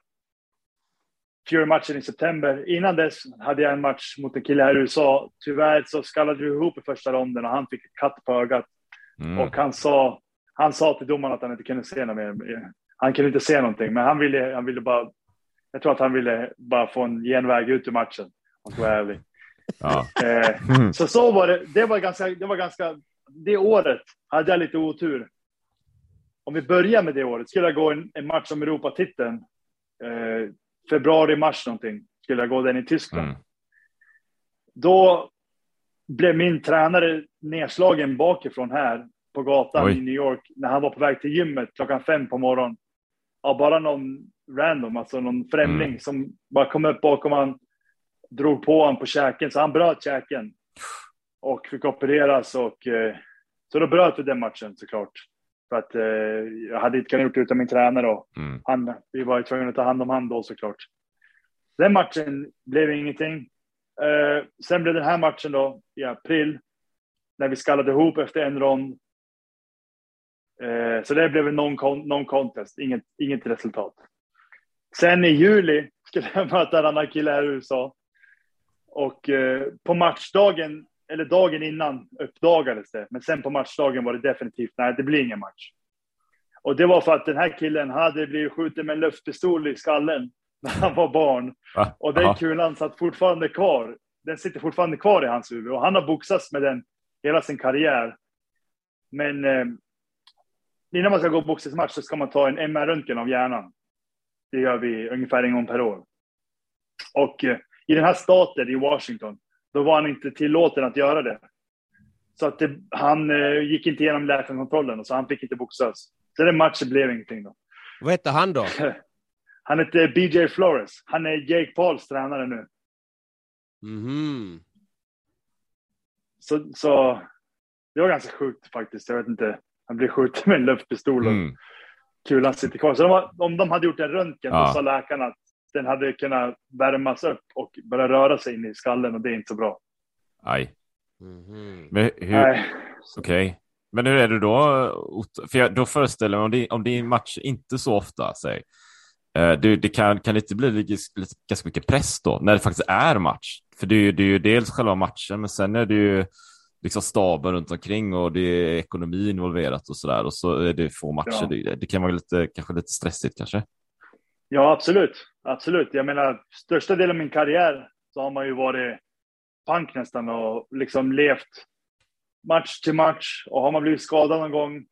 Fury-matchen i september. Innan dess hade jag en match mot en kille här i USA. Tyvärr så skallade vi ihop i första ronden och han fick ett katt på ögat. mm. Och han sa, han sa till domaren att han inte kunde se något mer. Han kunde inte se någonting, men han ville, han ville bara... Jag tror att han ville bara få en genväg ut ur matchen, jag ska vara ärlig. ja. Eh, Mm. så så var det. Det var ganska, det var ganska, det året hade jag lite otur. Om vi börjar med det året, skulle jag gå en, en match om Europatiteln, eh, februari, mars någonting, skulle jag gå den i Tyskland. Mm. Då blev min tränare nedslagen bakifrån här på gatan Oj. i New York när han var på väg till gymmet klockan fem på morgonen. Av bara någon random, alltså någon främling Mm. som bara kom upp bakom han, drog på honom på käken, så han bröt käken. Och fick opereras och eh, så då bröt vi den matchen såklart. För att eh, jag hade inte kunnat gjort det utan min tränare och Mm. han, vi var ju tvungna att ta hand om han då såklart. Den matchen blev ingenting. Eh, sen blev den här matchen då i april. När vi skallade ihop efter en rond. Eh, så det blev en non-con- non-contest, inget, inget resultat. Sen i juli skulle jag möta en annan kille här i USA. Och eh, på matchdagen, eller dagen innan, uppdagades det. Men sen på matchdagen var det definitivt, nej det blir ingen match. Och det var för att den här killen hade blivit skjuten med en luftpistol i skallen när han var barn. Va? Och den kulan satt fortfarande kvar. Den sitter fortfarande kvar i hans huvud och han har boxats med den hela sin karriär. Men eh, innan man ska gå boxningsmatch så ska man ta en MR-röntgen av hjärnan. Det gör vi ungefär en gång per år. Och eh, i den här staten i Washington, då var han inte tillåten att göra det. Så att det, han eh, gick inte igenom läkarkontrollen och så han fick inte boxas. Så den matchen blev ingenting då. Vad hette han då? Han heter BJ Flores. Han är Jake Pauls tränare nu. Mhm. Så, så det var ganska sjukt faktiskt. Jag vet inte. Han blev skjuten med en luftpistol och Mm. kulan sitter kvar. Så de var, om de hade gjort en röntgen Ja. så sa läkarna att den hade kunnat värmas upp och börja röra sig in i skallen och det är inte så bra. Aj. Mhm. Men hur, Nej. okej. Men hur är det då? För jag, då föreställer jag mig om det, om det är en match inte så ofta, säg. Eh, det, det kan, kan det inte bli lite, lite, ganska mycket press då, när det faktiskt är match? För det är, ju- det är ju dels själva matchen, men sen är det ju liksom staben runt omkring och det är ekonomi involverat och sådär. Och så är det få matcher. Ja. Det, det kan vara lite, kanske lite stressigt kanske. Ja, absolut. Absolut. Jag menar, största delen av min karriär så har man ju varit pank nästan och liksom levt match till match. Och har man blivit skadad någon gång,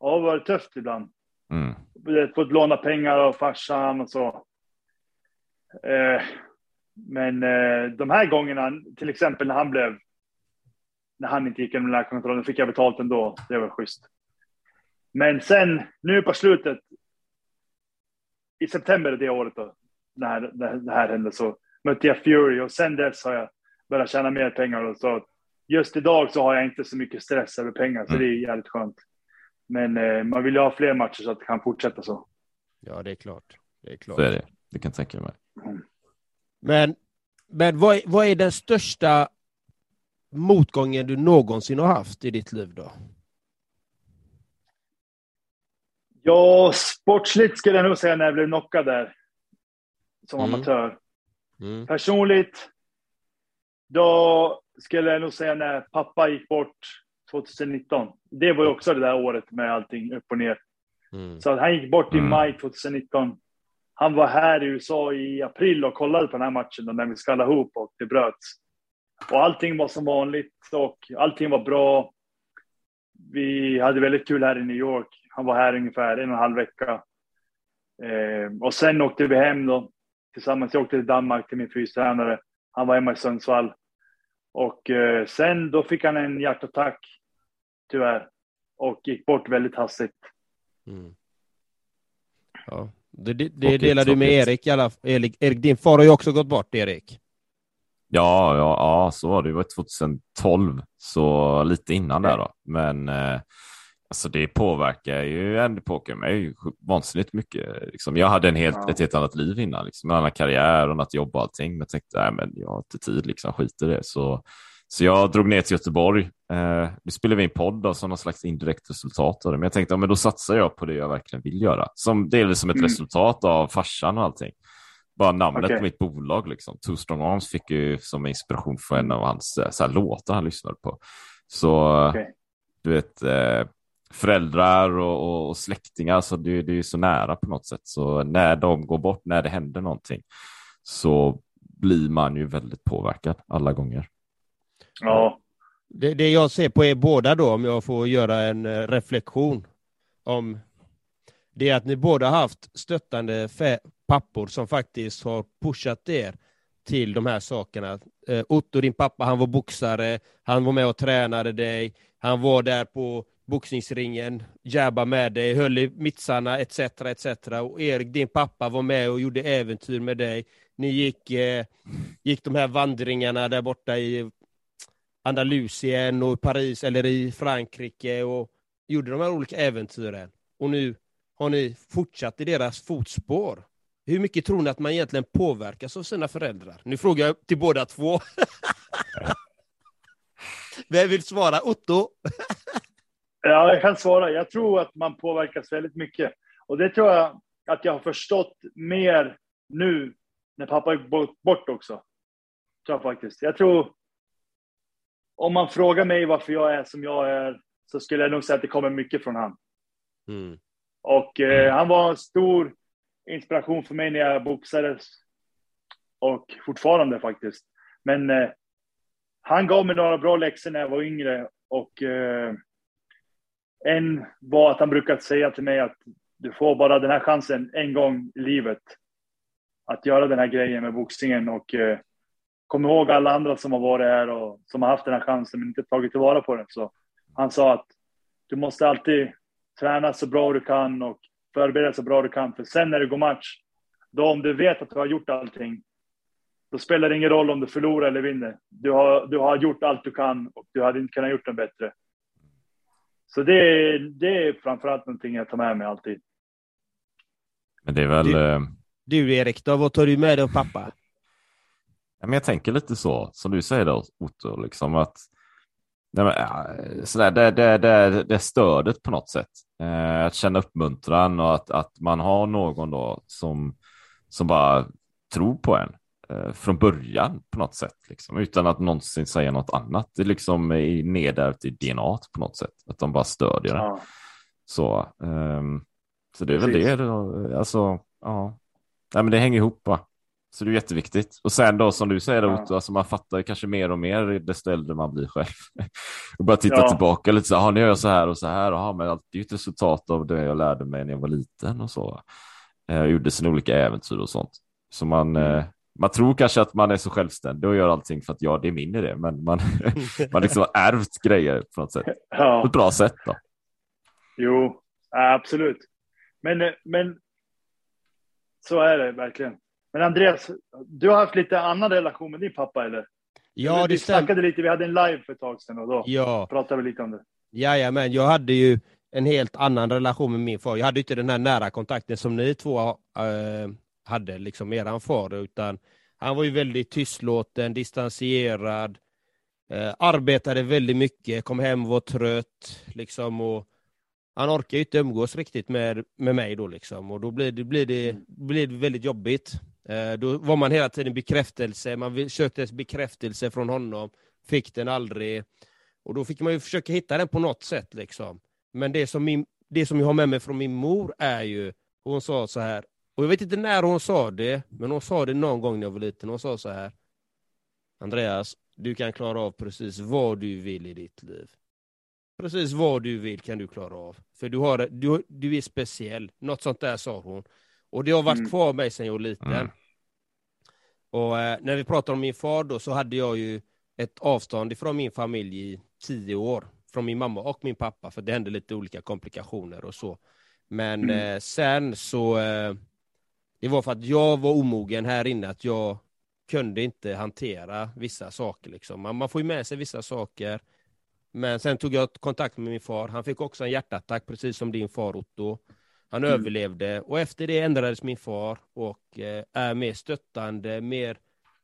ja, det har varit tufft ibland. Mm. Fått låna pengar av farsan och så. Eh, men eh, de här gångerna, till exempel när han blev, när han inte gick igenom läkarkontrollen, fick jag betalt ändå. Det var schysst. Men sen, nu på slutet, i september det året då, när det här hände, så mötte jag Fury och sen dess har jag börjat tjäna mer pengar. Och så just idag så har jag inte så mycket stress över pengar, så mm. det är jävligt skönt. Men eh, man vill ju ha fler matcher så att det kan fortsätta så. Ja, det är klart. Det är klart. Så är det. Det kan jag tänka mig. Mm. Men, men vad, vad är den största motgången du någonsin har haft i ditt liv då? Ja, sportsligt skulle jag nog säga när jag blev knockad där. Som mm. amatör. Mm. Personligt, då skulle jag nog säga när pappa gick bort 2019. Det var ju också det där året med allting upp och ner. Mm. Så han gick bort i mm. maj 2019. Han var här i USA i april och kollade på den här matchen när vi skallade ihop och det bröts. Och allting var som vanligt och allting var bra. Vi hade väldigt kul här i New York. Han var här ungefär en och en halv vecka. Eh, och sen åkte vi hem då tillsammans. Jag åkte till Danmark till min fystränare. Han var hemma i Sundsvall. Och eh, sen då fick han en hjärtattack, tyvärr. Och gick bort väldigt hastigt. Mm. Ja, det, det, det delar du med Erik alla Erik, Erik, din far har ju också gått bort, Erik. Ja, ja, ja, så var det. Det var 2012, så lite innan där då. Men eh, Alltså det påverkar ju, det påverkar mig vansinnigt mycket. Liksom. Jag hade en helt, ja. ett helt annat liv innan, liksom. en annan karriär och annat jobb och allting. Men jag tänkte, nej men jag har inte tid, liksom, skit i det. Så, så jag drog ner till Göteborg. Eh, nu spelar vi in podd då, som någon slags indirekt resultat av det. Men jag tänkte, ja, men då satsar jag på det jag verkligen vill göra. Som delvis som ett mm. resultat av farsan och allting. Bara namnet okay. på mitt bolag, liksom. Two Strong Arms fick ju som inspiration för en av hans eh, så här, låtar han lyssnade på. Så okay. du vet, eh, föräldrar och, och släktingar, så det, det är så nära på något sätt. Så när de går bort, när det händer någonting, så blir man ju väldigt påverkad alla gånger. Ja. Det, det jag ser på er båda då, om jag får göra en eh, reflektion om det är att ni båda haft stöttande pappor som faktiskt har pushat er till de här sakerna. Eh, Otto, din pappa, han var boxare, han var med och tränade dig, han var där på boxningsringen, jabba med dig, höll i mittsarna etc. etc. Och Erik, din pappa, var med och gjorde äventyr med dig. Ni gick, eh, gick de här vandringarna där borta i Andalusien och Paris eller i Frankrike och gjorde de här olika äventyren. Och nu har ni fortsatt i deras fotspår. Hur mycket tror ni att man egentligen påverkas av sina föräldrar? Nu frågar jag till båda två. Vem vill svara? Otto? Ja, jag kan svara. Jag tror att man påverkas väldigt mycket. Och det tror jag att jag har förstått mer nu när pappa gick bort också. Tror jag faktiskt. Jag tror, om man frågar mig varför jag är som jag är, så skulle jag nog säga att det kommer mycket från han. Mm. Och eh, han var en stor inspiration för mig när jag boxades. Och fortfarande faktiskt. Men eh, han gav mig några bra läxor när jag var yngre. Och eh, en var att han brukade säga till mig att du får bara den här chansen en gång i livet. Att göra den här grejen med boxningen och eh, kom ihåg alla andra som har varit här och som har haft den här chansen men inte tagit tillvara på den. Så han sa att du måste alltid träna så bra du kan och förbereda så bra du kan. För sen när du går match, då om du vet att du har gjort allting, då spelar det ingen roll om du förlorar eller vinner. Du har, du har gjort allt du kan och du hade inte kunnat gjort det bättre. Så det, det är framförallt någonting jag tar med mig alltid. Men det är väl... Du, eh, du Erik, då, vad tar du med dig av pappa? Ja, men jag tänker lite så, som du säger då, Otto, liksom att nej, men, sådär, det, det, det, det stödet på något sätt. Eh, att känna uppmuntran och att, att man har någon då som, som bara tror på en eh, från början på något sätt, liksom, utan att någonsin säga något annat. Det är liksom nedärvt i DNA på något sätt, att de bara stödjer ja. Så, um, så det är Precis. väl det. Då, alltså, ja. Nej, men det hänger ihop va? Så det är jätteviktigt. Och sen då som du säger, Ja. Otto, alltså man fattar kanske mer och mer desto äldre man blir själv. och bara titta Ja. tillbaka lite så här, "Ja, nu gör jag så här och så här, Jaha, men allt är ju ett resultat av det jag lärde mig när jag var liten och så. Eh, Jag gjorde sina olika äventyr och sånt. Så man, Mm. eh, man tror kanske att man är så självständig och gör allting för att ja, det är min idé, men man, man liksom har ärvt grejer på något sätt. På Ja, ett bra sätt då. jo, absolut. Men, men så är det verkligen. Men Andreas, du har haft lite annan relation med din pappa eller? Ja, vi det stämmer. snackade lite, vi hade en live för ett tag sedan och då Ja. pratade vi lite om det. Jajamän, jag hade ju en helt annan relation med min far. Jag hade inte den här nära kontakten som ni två eh, hade, liksom eran far, utan han var ju väldigt tystlåten, distanserad, eh, arbetade väldigt mycket, kom hem och var trött, liksom, och han orkar ju inte umgås riktigt med, med mig då, liksom, och då blir det, blir det, blir det väldigt jobbigt. Eh, då var man hela tiden bekräftelse, man sökte bekräftelse från honom, fick den aldrig. Och då fick man ju försöka hitta den på något sätt. Liksom. Men det som, min, det som jag har med mig från min mor är ju, hon sa så här, och jag vet inte när hon sa det, men hon sa det någon gång när jag var liten. Hon sa så här, Andreas, du kan klara av precis vad du vill i ditt liv. Precis vad du vill kan du klara av. För du, har, du, du är speciell. Något sånt där sa hon. Och det har varit Mm. kvar mig sedan jag var liten. Mm. Och eh, när vi pratar om min far då så hade jag ju ett avstånd ifrån min familj i tio år. Från min mamma och min pappa för det hände lite olika komplikationer och så. Men Mm. eh, sen så eh, det var för att jag var omogen här inne att jag kunde inte hantera vissa saker liksom. Man, man får ju med sig vissa saker. Men sen tog jag kontakt med min far. Han fick också en hjärtattack precis som din far Otto. Han Mm. överlevde och efter det ändrades min far och eh, är mer stöttande, mer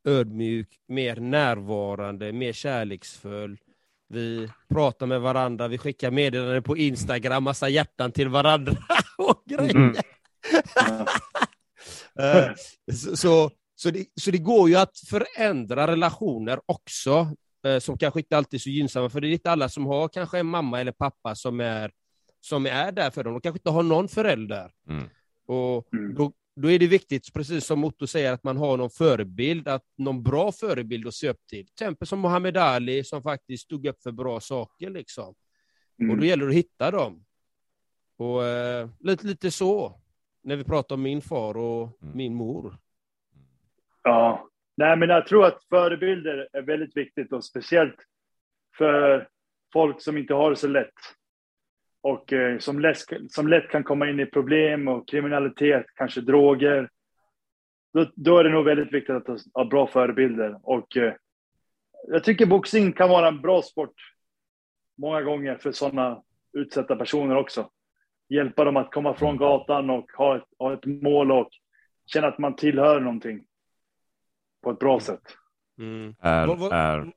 ödmjuk, mer närvarande, mer kärleksfull. Vi pratar med varandra, vi skickar meddelanden på Instagram, massa hjärtan till varandra och grejer. Mm. Eh, så, så, så, det, så det går ju att förändra relationer också, eh, som kanske inte alltid är så gynnsamma, för det är inte alla som har kanske en mamma eller pappa som är, som är där för dem. De kanske inte har någon förälder. Mm. Och Mm. då, då är det viktigt, precis som Otto säger, att man har någon förebild, att någon bra förebild att se upp till. Till exempel som Muhammad Ali som faktiskt stod upp för bra saker. Liksom. Och då Mm. gäller det att hitta dem. Och eh, lite, lite så, när vi pratar om min far och Mm. min mor. Ja, nej, men jag tror att förebilder är väldigt viktigt och speciellt för folk som inte har det så lätt. Och eh, som, lätt, som lätt kan komma in i problem och kriminalitet, kanske droger. Då, då är det nog väldigt viktigt att ha- ha bra förebilder. Och eh, jag tycker boxning kan vara en bra sport många gånger för sådana utsatta personer också. Hjälpa dem att komma från gatan och ha ett, ha ett mål och känna att man tillhör någonting på ett bra sätt. Mm. Är, är,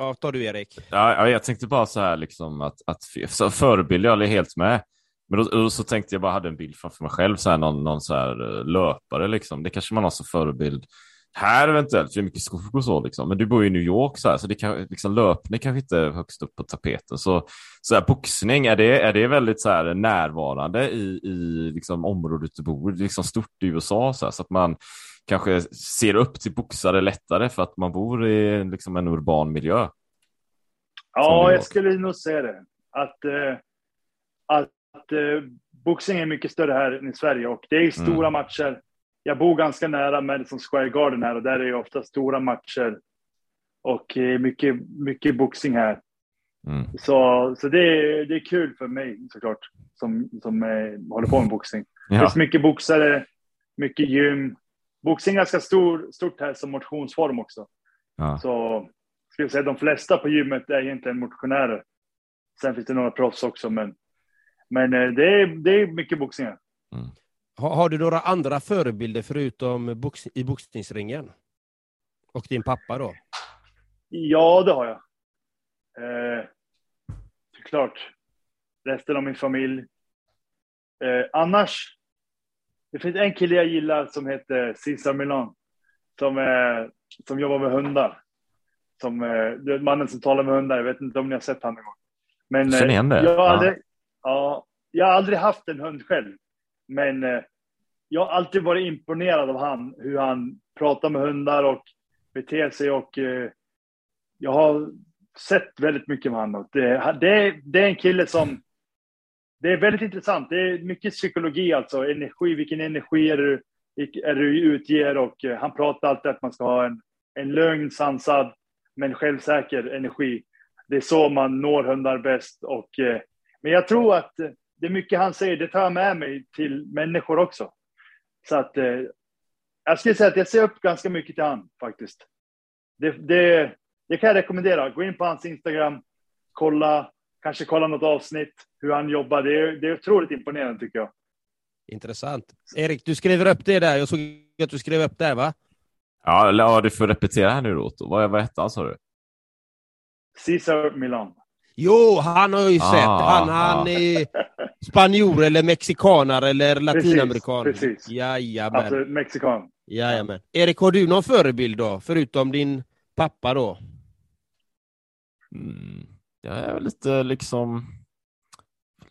Ja, tar du Erik. ja, ja, jag tänkte bara så här liksom att, att så förebild, jag är helt med. Men då, då så tänkte jag bara hade en bild framför mig själv, så här, någon, någon så här eh, löpare liksom. Det kanske man har som förebild här eventuellt, för det är mycket skog och så liksom. Men du bor ju i New York så här, så det kan, liksom, löpning kanske inte är högst upp på tapeten. Så, så här, boxning, är det, är det väldigt så här, närvarande i, i liksom, området du bor? Det är liksom stort i USA så, här, så att man kanske ser upp till boxare lättare för att man bor i liksom, en urban miljö. Ja, jag skulle nog säga det. Att, eh, att eh, boxning är mycket större här än i Sverige och det är stora Mm. matcher. Jag bor ganska nära Madison Square Garden här och där är det ofta stora matcher och eh, mycket, mycket boxning här. Mm. Så, så det, är, det är kul för mig såklart som, som eh, håller på med boxning. Det Ja. finns mycket boxare, mycket gym. Boxning är ganska stor, stort här som motionsform också. Ja. Så skulle jag säga de flesta på gymmet är egentligen motionärer. Sen finns det några proffs också, men, men eh, det, är, det är mycket boxning. här. Har, har du några andra förebilder förutom box, i boxningsringen? Och din pappa då? Ja, det har jag. Eh, såklart. Resten av min familj. Eh, annars, det finns en kille jag gillar som heter Cesar Milan. Som, eh, som jobbar med hundar. Som, eh, det är mannen som talar med hundar. Jag vet inte om ni har sett honom en gång. Men, Känner igen det. Jag har, Ja. aldrig, ja, jag har aldrig haft en hund själv. Men eh, jag har alltid varit imponerad av han, hur han pratar med hundar och beter sig och eh, jag har sett väldigt mycket med honom. Det, det, det är en kille som, det är väldigt intressant. Det är mycket psykologi alltså, energi, vilken energi är du, är du utger och eh, han pratar alltid att man ska ha en, en lugn, sansad men självsäker energi. Det är så man når hundar bäst och eh, men jag tror att det är mycket han säger, det tar jag med mig till människor också. Så att eh, jag skulle säga att jag ser upp ganska mycket till han faktiskt. Det, det, det kan jag rekommendera. Gå in på hans Instagram, kolla, kanske kolla något avsnitt, hur han jobbar. Det är, det är otroligt imponerande tycker jag. Intressant. Erik, du skriver upp det där. Jag såg att du skrev upp det, va? Ja, du får repetera här nu då. Vad, vad hette han sa du? Cesar Milan. Jo, han har ju Ah, sett. Han, han ah. är spanjor eller mexikanare eller latinamerikan. Precis, precis. Jajamän. Alltså mexikan. Jajamän. Erik, har du någon förebild då? Förutom din pappa då? Mm. Jag är väl lite liksom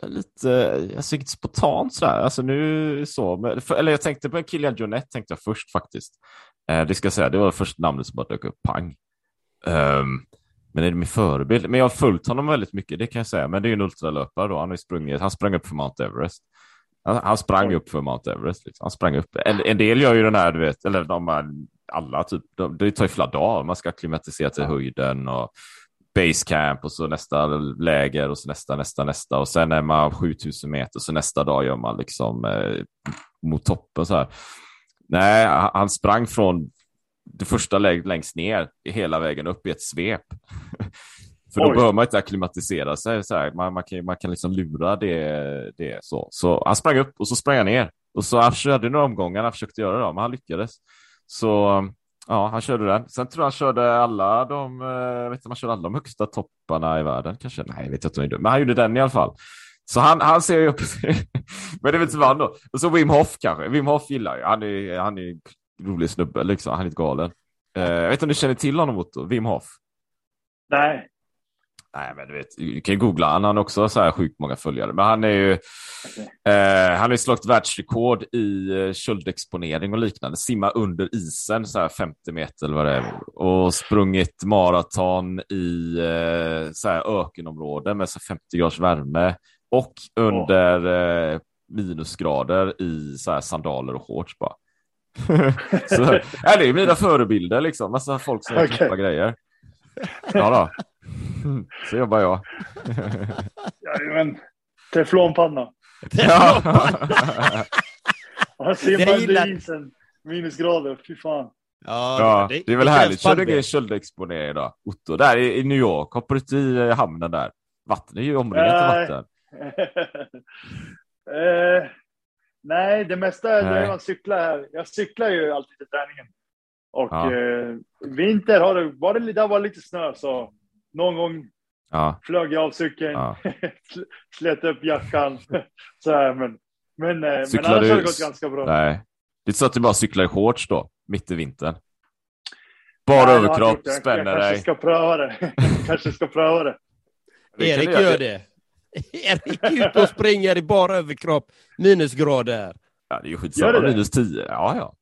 lite, alltså inte spontant sådär, alltså nu så, men, för, eller jag tänkte på en Kilian Jonette tänkte jag först faktiskt. Eh, det ska jag säga, det var första namnet som bara dök upp, pang. Ehm, men är det min förebild? Men jag har följt honom väldigt mycket, det kan jag säga, men det är ju en ultralöpare då, han har sprungit, han sprang upp för Mount Everest. Han, han sprang upp för Mount Everest, liksom. han sprang upp. En, en del gör ju den här, du vet, eller de här, alla typ, de, det tar ju flera dagar, man ska klimatisera till höjden och basecamp och så nästa läger och så nästa, nästa, nästa och sen är man 7000 meter så nästa dag gör man liksom eh, mot toppen så här. Nej, han sprang från det första läget längst ner hela vägen upp i ett svep. För då Oj. behöver man inte acklimatisera sig. Så här. Man, man, kan, man kan liksom lura det, det så. Så han sprang upp och så sprang han ner. Och så han körde några omgångar, han försökte göra det, men han lyckades. Så ja, han körde den. Sen tror jag han körde alla de, eh, jag vet inte om han körde alla de högsta topparna i världen kanske. Nej, jag vet inte han gjorde, men han gjorde den i alla fall. Så han, han ser ju upp Men det är väl inte vad han då. Och så Wim Hof kanske. Wim Hof gillar ju. Han är, han är rolig snubbe liksom. Han är inte galen. Eh, jag vet inte om du känner till honom Otto? Wim Hof? Nej, Nej, men du vet, du kan ju googla. Han har också så här sjukt många följare. Men han är ju, eh, han har ju slagit världsrekord i eh, köldexponering och liknande. Simma under isen, så här 50 meter eller vad det är. Och sprungit maraton i eh, så här ökenområden med så 50 graders värme. Och under eh, minusgrader i så här sandaler och shorts bara. så, ja, det är mina förebilder liksom. Massa folk som gör Okej. knäppa grejer. Ja då. Så jobbar jag. Jajamän. Teflonpanna. Ja. Han Det simmar under isen. Minusgrader, fy fan. ja, det är väl känns härligt. Kör du köldexponering då? Otto, där i, i New York, hoppar du i eh, hamnen där? Vatten är ju omringat av vatten. eh, nej, det mesta är Nej. när man cyklar här. Jag cyklar ju alltid till träningen. Och Ja. eh, vinter har det, var det, där var lite snö så någon gång Ja, flög jag av cykeln, ja. sl- slet upp jackan. så här, men, men, eh, men annars du- har det gått ganska bra. Nej. Det är så att du bara cyklar i shorts då, mitt i vintern. Bara överkropp, gjort det. Jag- spänner Jag kanske dig. ska pröva det. kanske ska pröva det. Erik gör det. Erik är ute och springer i bara överkropp, minusgrader. Ja, det är ju skitsamma, det det? minus 10. Ja, ja.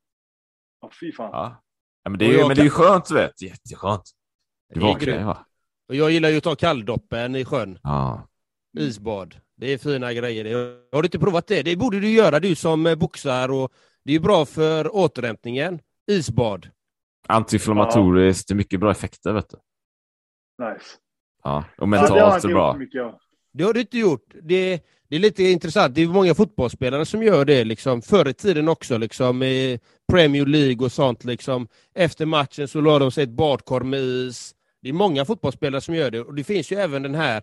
Åh, fy fan. ja. ja men, det är, ju- men det är ju kan- skönt, vet. Jätteskönt. Du vaknar ju, va? Och jag gillar ju att ta kalldoppen i sjön. Ja. Isbad. Det är fina grejer. Har du inte provat det? Det borde du göra, du som eh, boxar. Och det är ju bra för återhämtningen. Isbad. Antiinflammatoriskt, det är mycket bra effekter, vet du. Nice. Ja. Och Ja, det mentalt är bra. mycket av. Det har du inte gjort. Det, det är lite intressant. Det är många fotbollsspelare som gör det. Liksom. Förr i tiden också, liksom, i Premier League och sånt. Liksom. Efter matchen så la de sig i ett badkar med is. Det är många fotbollsspelare som gör det. Och det finns ju även den här...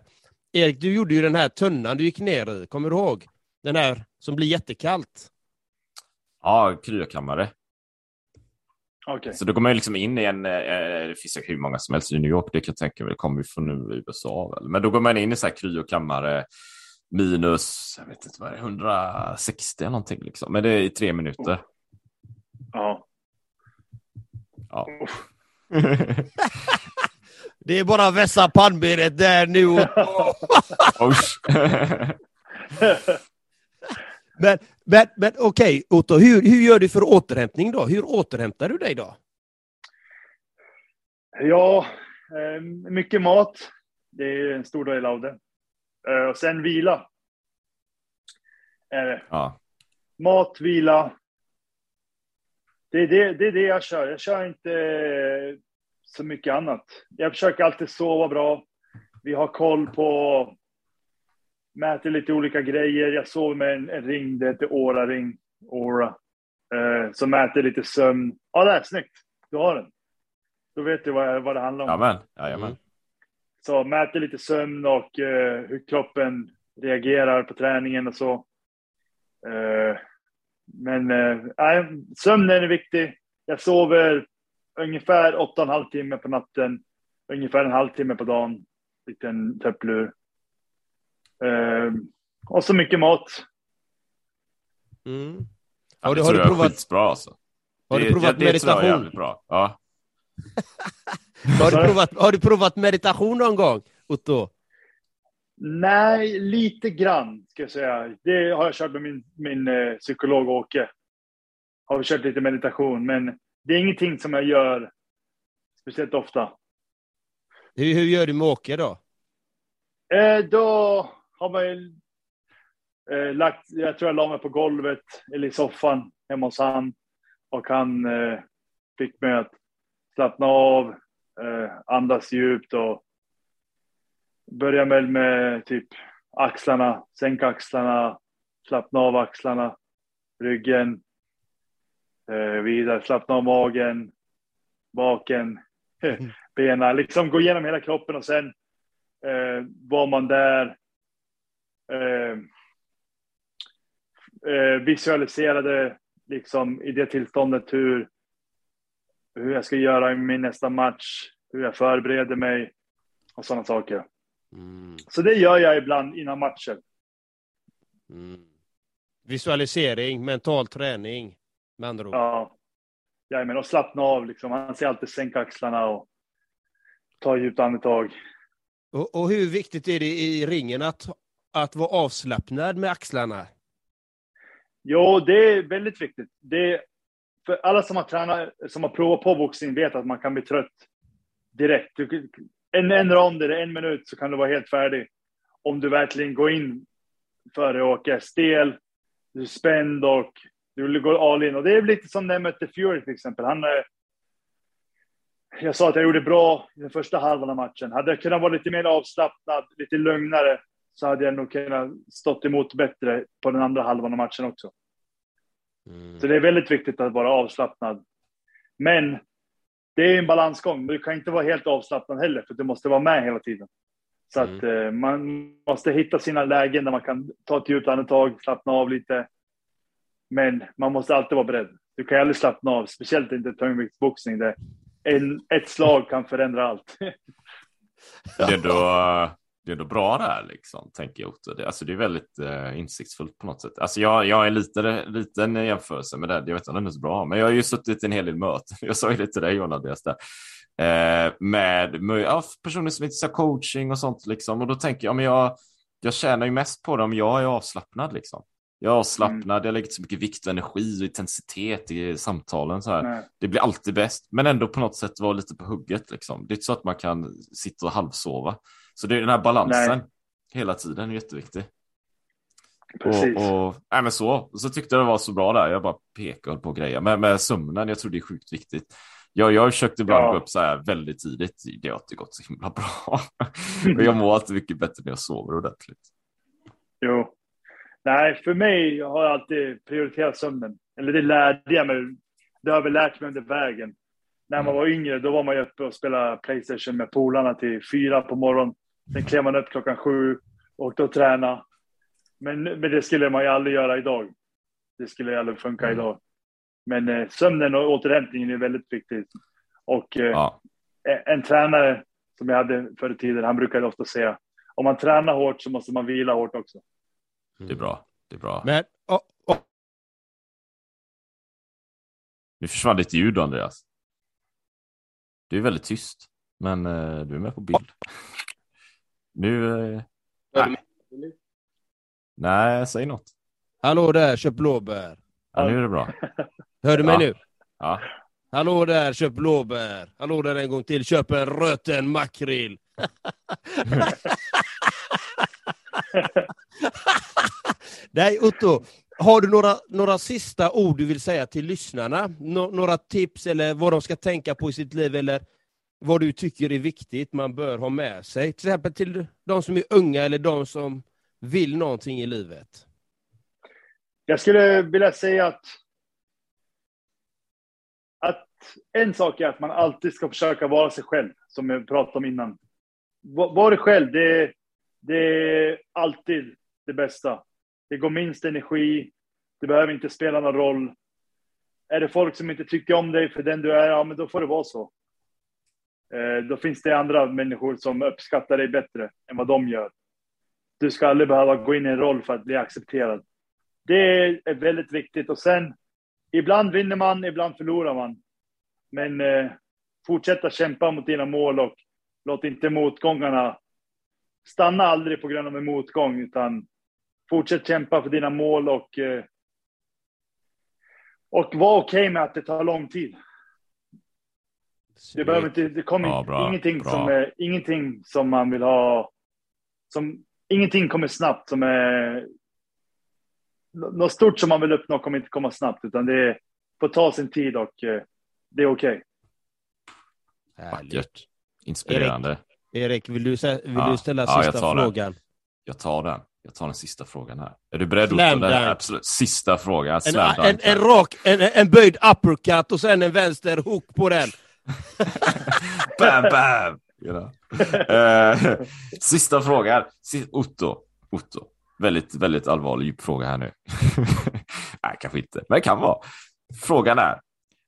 Erik, du gjorde ju den här tunnan du gick ner i. Kommer du ihåg? Den här som blir jättekallt. Ja, kryokammare. Okej. Så då går man ju liksom in i en, eh, det finns ju hur många som helst i New York, det kan jag tänka mig, det kommer ju från nu i USA väl. Men då går man in i så här kryokammare minus, jag vet inte vad det är, 160 eller någonting liksom. Men det är i tre minuter. Ja. Ja. Det är bara att vässa pannbenet där nu. Och... Men, men, men okej, Otto, hur, hur gör du för återhämtning då? Hur återhämtar du dig då? Ja, eh, mycket mat. Det är en stor del av det. Eh, och sen vila. Eh, Ja. mat, vila. Det är det, det är det jag kör. Jag kör inte så mycket annat. Jag försöker alltid sova bra. Vi har koll på, mäter lite olika grejer. Jag sover med en, en ring, det heter Oura-ring. Aura. Eh, som mäter lite sömn. Ja, det är snyggt. Du har den. Då vet du vad, vad det handlar om. Jajamän, jajamän. Mm. Så mäter lite sömn och eh, hur kroppen reagerar på träningen och så. Eh, men eh, sömnen är viktig. Jag sover ungefär åtta och en halv timme på natten. Ungefär en halvtimme på dagen. Liten tupplur. Eh, och så mycket mat. Mm. Ja, Har det du- har tror du jag är provat- skitbra alltså. Har det, du provat det meditation? jävligt bra. Ja. Har du, provat, har du provat meditation någon gång, Otto? Nej, lite grann ska jag säga. Det har jag kört med min, min eh, psykolog Åke. Har vi kört lite meditation, men det är ingenting som jag gör speciellt ofta. Hur, hur gör du med Åke då? Eh, då har man ju eh, lagt, jag tror jag la mig på golvet eller i soffan hemma hos han. Och han eh, fick mig att slappna av, eh, andas djupt och börja med, med typ axlarna, sänka axlarna, slappna av axlarna, ryggen, eh, vidare, slappna av magen, baken, benen, liksom gå igenom hela kroppen och sen eh, var man där, eh, eh, visualiserade liksom i det tillståndet hur, hur jag ska göra i min nästa match, hur jag förbereder mig och sådana saker. Mm. Så det gör jag ibland innan matcher. Mm. Visualisering, mental träning, med andra ord. Ja. Jajamän, och slappna av liksom. Han säger alltid sänka axlarna och ta djupt andetag. Och, och hur viktigt är det i ringen att, att vara avslappnad med axlarna? Jo, det är väldigt viktigt. Det, för alla som har tränat, som har provat på boxning vet att man kan bli trött direkt. Du, en, en rond eller en minut så kan du vara helt färdig. Om du verkligen går in för det och åker stel, du är spänd och du vill gå all in. Och det är lite som när jag mötte Fury till exempel. Han, eh, jag sa att jag gjorde bra i den första halvan av matchen. Hade jag kunnat vara lite mer avslappnad, lite lugnare, så hade jag nog kunnat stått emot bättre på den andra halvan av matchen också. Mm. Så det är väldigt viktigt att vara avslappnad. Men det är en balansgång. Du kan inte vara helt avslappnad heller, för du måste vara med hela tiden. Så att eh, man måste hitta sina lägen där man kan ta ett djupt andetag, slappna av lite. Men man måste alltid vara beredd. Du kan aldrig slappna av, speciellt inte tungviktsboxning där en, ett slag kan förändra allt. Det är ändå, det är ändå bra där liksom, tänker jag Otto. Det, alltså, det är väldigt eh, insiktsfullt på något sätt. Alltså, jag, jag är lite liten i jämförelse med det. Jag vet inte om den är så bra, men jag har ju suttit i en hel del möten. Jag sa ju det till dig Jonna, det där. Eh, med med ja, personer som inte har coaching och sånt liksom. Och då tänker jag, men jag, jag tjänar ju mest på det om jag är avslappnad liksom. Jag är avslappnad, jag lägger inte så mycket vikt och energi och intensitet i samtalen så här. Nej. Det blir alltid bäst, men ändå på något sätt vara lite på hugget liksom. Det är inte så att man kan sitta och halvsova. Så det är den här balansen Nej. hela tiden är jätteviktig. Precis. Och, och, nej, men så. Så tyckte jag det var så bra där. Jag bara pekade på grejer. Men med sömnen, jag tror det är sjukt viktigt. Jag, jag har försökt ibland Ja. gå upp så här väldigt tidigt. Det har inte gått så himla bra. och jag mår alltid mycket bättre när jag sover ordentligt. Jo. Nej, för mig har jag alltid prioriterat sömnen. Eller det lärde jag mig. Det har jag väl lärt mig under vägen. När man Mm. var yngre, då var man ju uppe och spelade Playstation med polarna till fyra på morgonen. Sen klev man upp klockan sju och åkte och tränade. Men, men det skulle man ju aldrig göra idag. Det skulle ju aldrig funka Mm. idag. Men eh, sömnen och återhämtningen är väldigt viktigt. Och eh, Ja, en- en tränare som jag hade förr i tiden, han brukade ofta säga om man tränar hårt så måste man vila hårt också. det är bra. Det är bra. Men, och, och, Nu försvann ditt ljud Andreas. Du är väldigt tyst, men eh, du är med på bild. Nu... Eh, nej. nej, säg något. Hallå där, köp blåbär. Ja, nu är det bra. Hör du mig Ja. nu? Ja. Hallå där, köp blåbär. Hallå där en gång till, köp en röten makrill. Nej, Otto. Har du några, några sista ord du vill säga till lyssnarna? Nå- några tips eller vad de ska tänka på i sitt liv eller vad du tycker är viktigt man bör ha med sig? Till exempel till de som är unga eller de som vill någonting i livet. Jag skulle vilja säga att, att en sak är att man alltid ska försöka vara sig själv, som jag pratade om innan. Var dig själv, det, det är alltid det bästa. Det går minst energi, det behöver inte spela någon roll. Är det folk som inte tycker om dig för den du är, ja men då får det vara så. Eh, då finns det andra människor som uppskattar dig bättre än vad de gör. Du ska aldrig behöva gå in i en roll för att bli accepterad. Det är väldigt viktigt. Och sen, ibland vinner man, ibland förlorar man. Men eh, fortsätta kämpa mot dina mål och låt inte motgångarna... Stanna aldrig på grund av en motgång, utan fortsätt kämpa för dina mål och... Eh, och var okej med att det tar lång tid. Det, behöver inte, det kommer Ja, bra, ingenting, bra. Som är, ingenting som man vill ha... Som, ingenting kommer snabbt som är... Något stort som man vill uppnå kommer inte komma snabbt, utan det får ta sin tid och eh, det är okej. Härligt. Vackert. Inspirerande. Erik, vill du, vill Ja. du ställa Ja, jag sista den. frågan? Jag tar den. Jag tar den sista frågan här. Är du beredd? Slam? Den absolut sista frågan. En, en, en rak, en, en böjd uppercut och sen en vänster hook på den. bam, bam! You know. Eh, sista frågan. Otto. Otto. Väldigt, väldigt allvarlig djup fråga här nu. Nej, kanske inte, men det kan vara. Frågan är,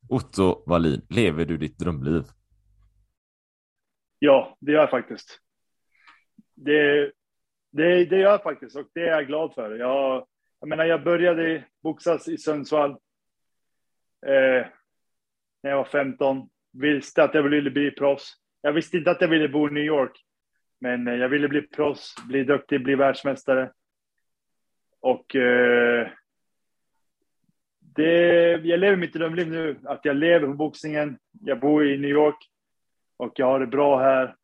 Otto Wallin, lever du ditt drömliv? Ja, det gör jag faktiskt. Det, det, det gör jag faktiskt och det är jag glad för. Jag, jag menar, jag började boxas i Sundsvall eh, när jag var 15. Visste att jag ville bli proffs. Jag visste inte att jag ville bo i New York, men eh, jag ville bli proffs, bli duktig, bli världsmästare. Och eh, det, jag lever mitt drömliv nu, att jag lever på boxningen. Jag bor i New York och jag har det bra här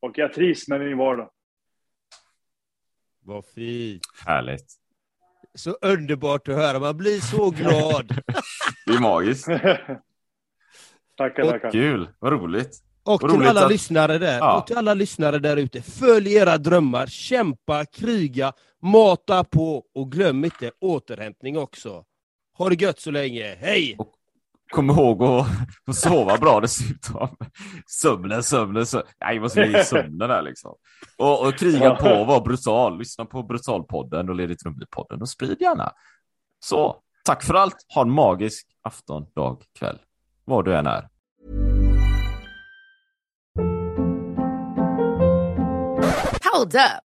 och jag trivs med min vardag. Vad fint. Härligt. Så underbart att höra. Man blir så glad. Det är magiskt. tackar, Och tackar. Kul, vad roligt. Och Vad till roligt alla att- lyssnare där, Ja. och till alla lyssnare där ute, följ era drömmar, kämpa, kriga, mata på och glöm inte återhämtning också. Ha det gött så länge, hej! Kom ihåg att, att sova bra dessutom. Sömnen, sömnen, sömnen. Nej, jag måste ge sömnen där liksom. Och, och kriga på och vara brutal. Lyssna på Brutalpodden och Led ditt drömliv-podden och sprid gärna. Så, tack för allt. Ha en magisk afton, dag, kväll. Var du än är. Hold up.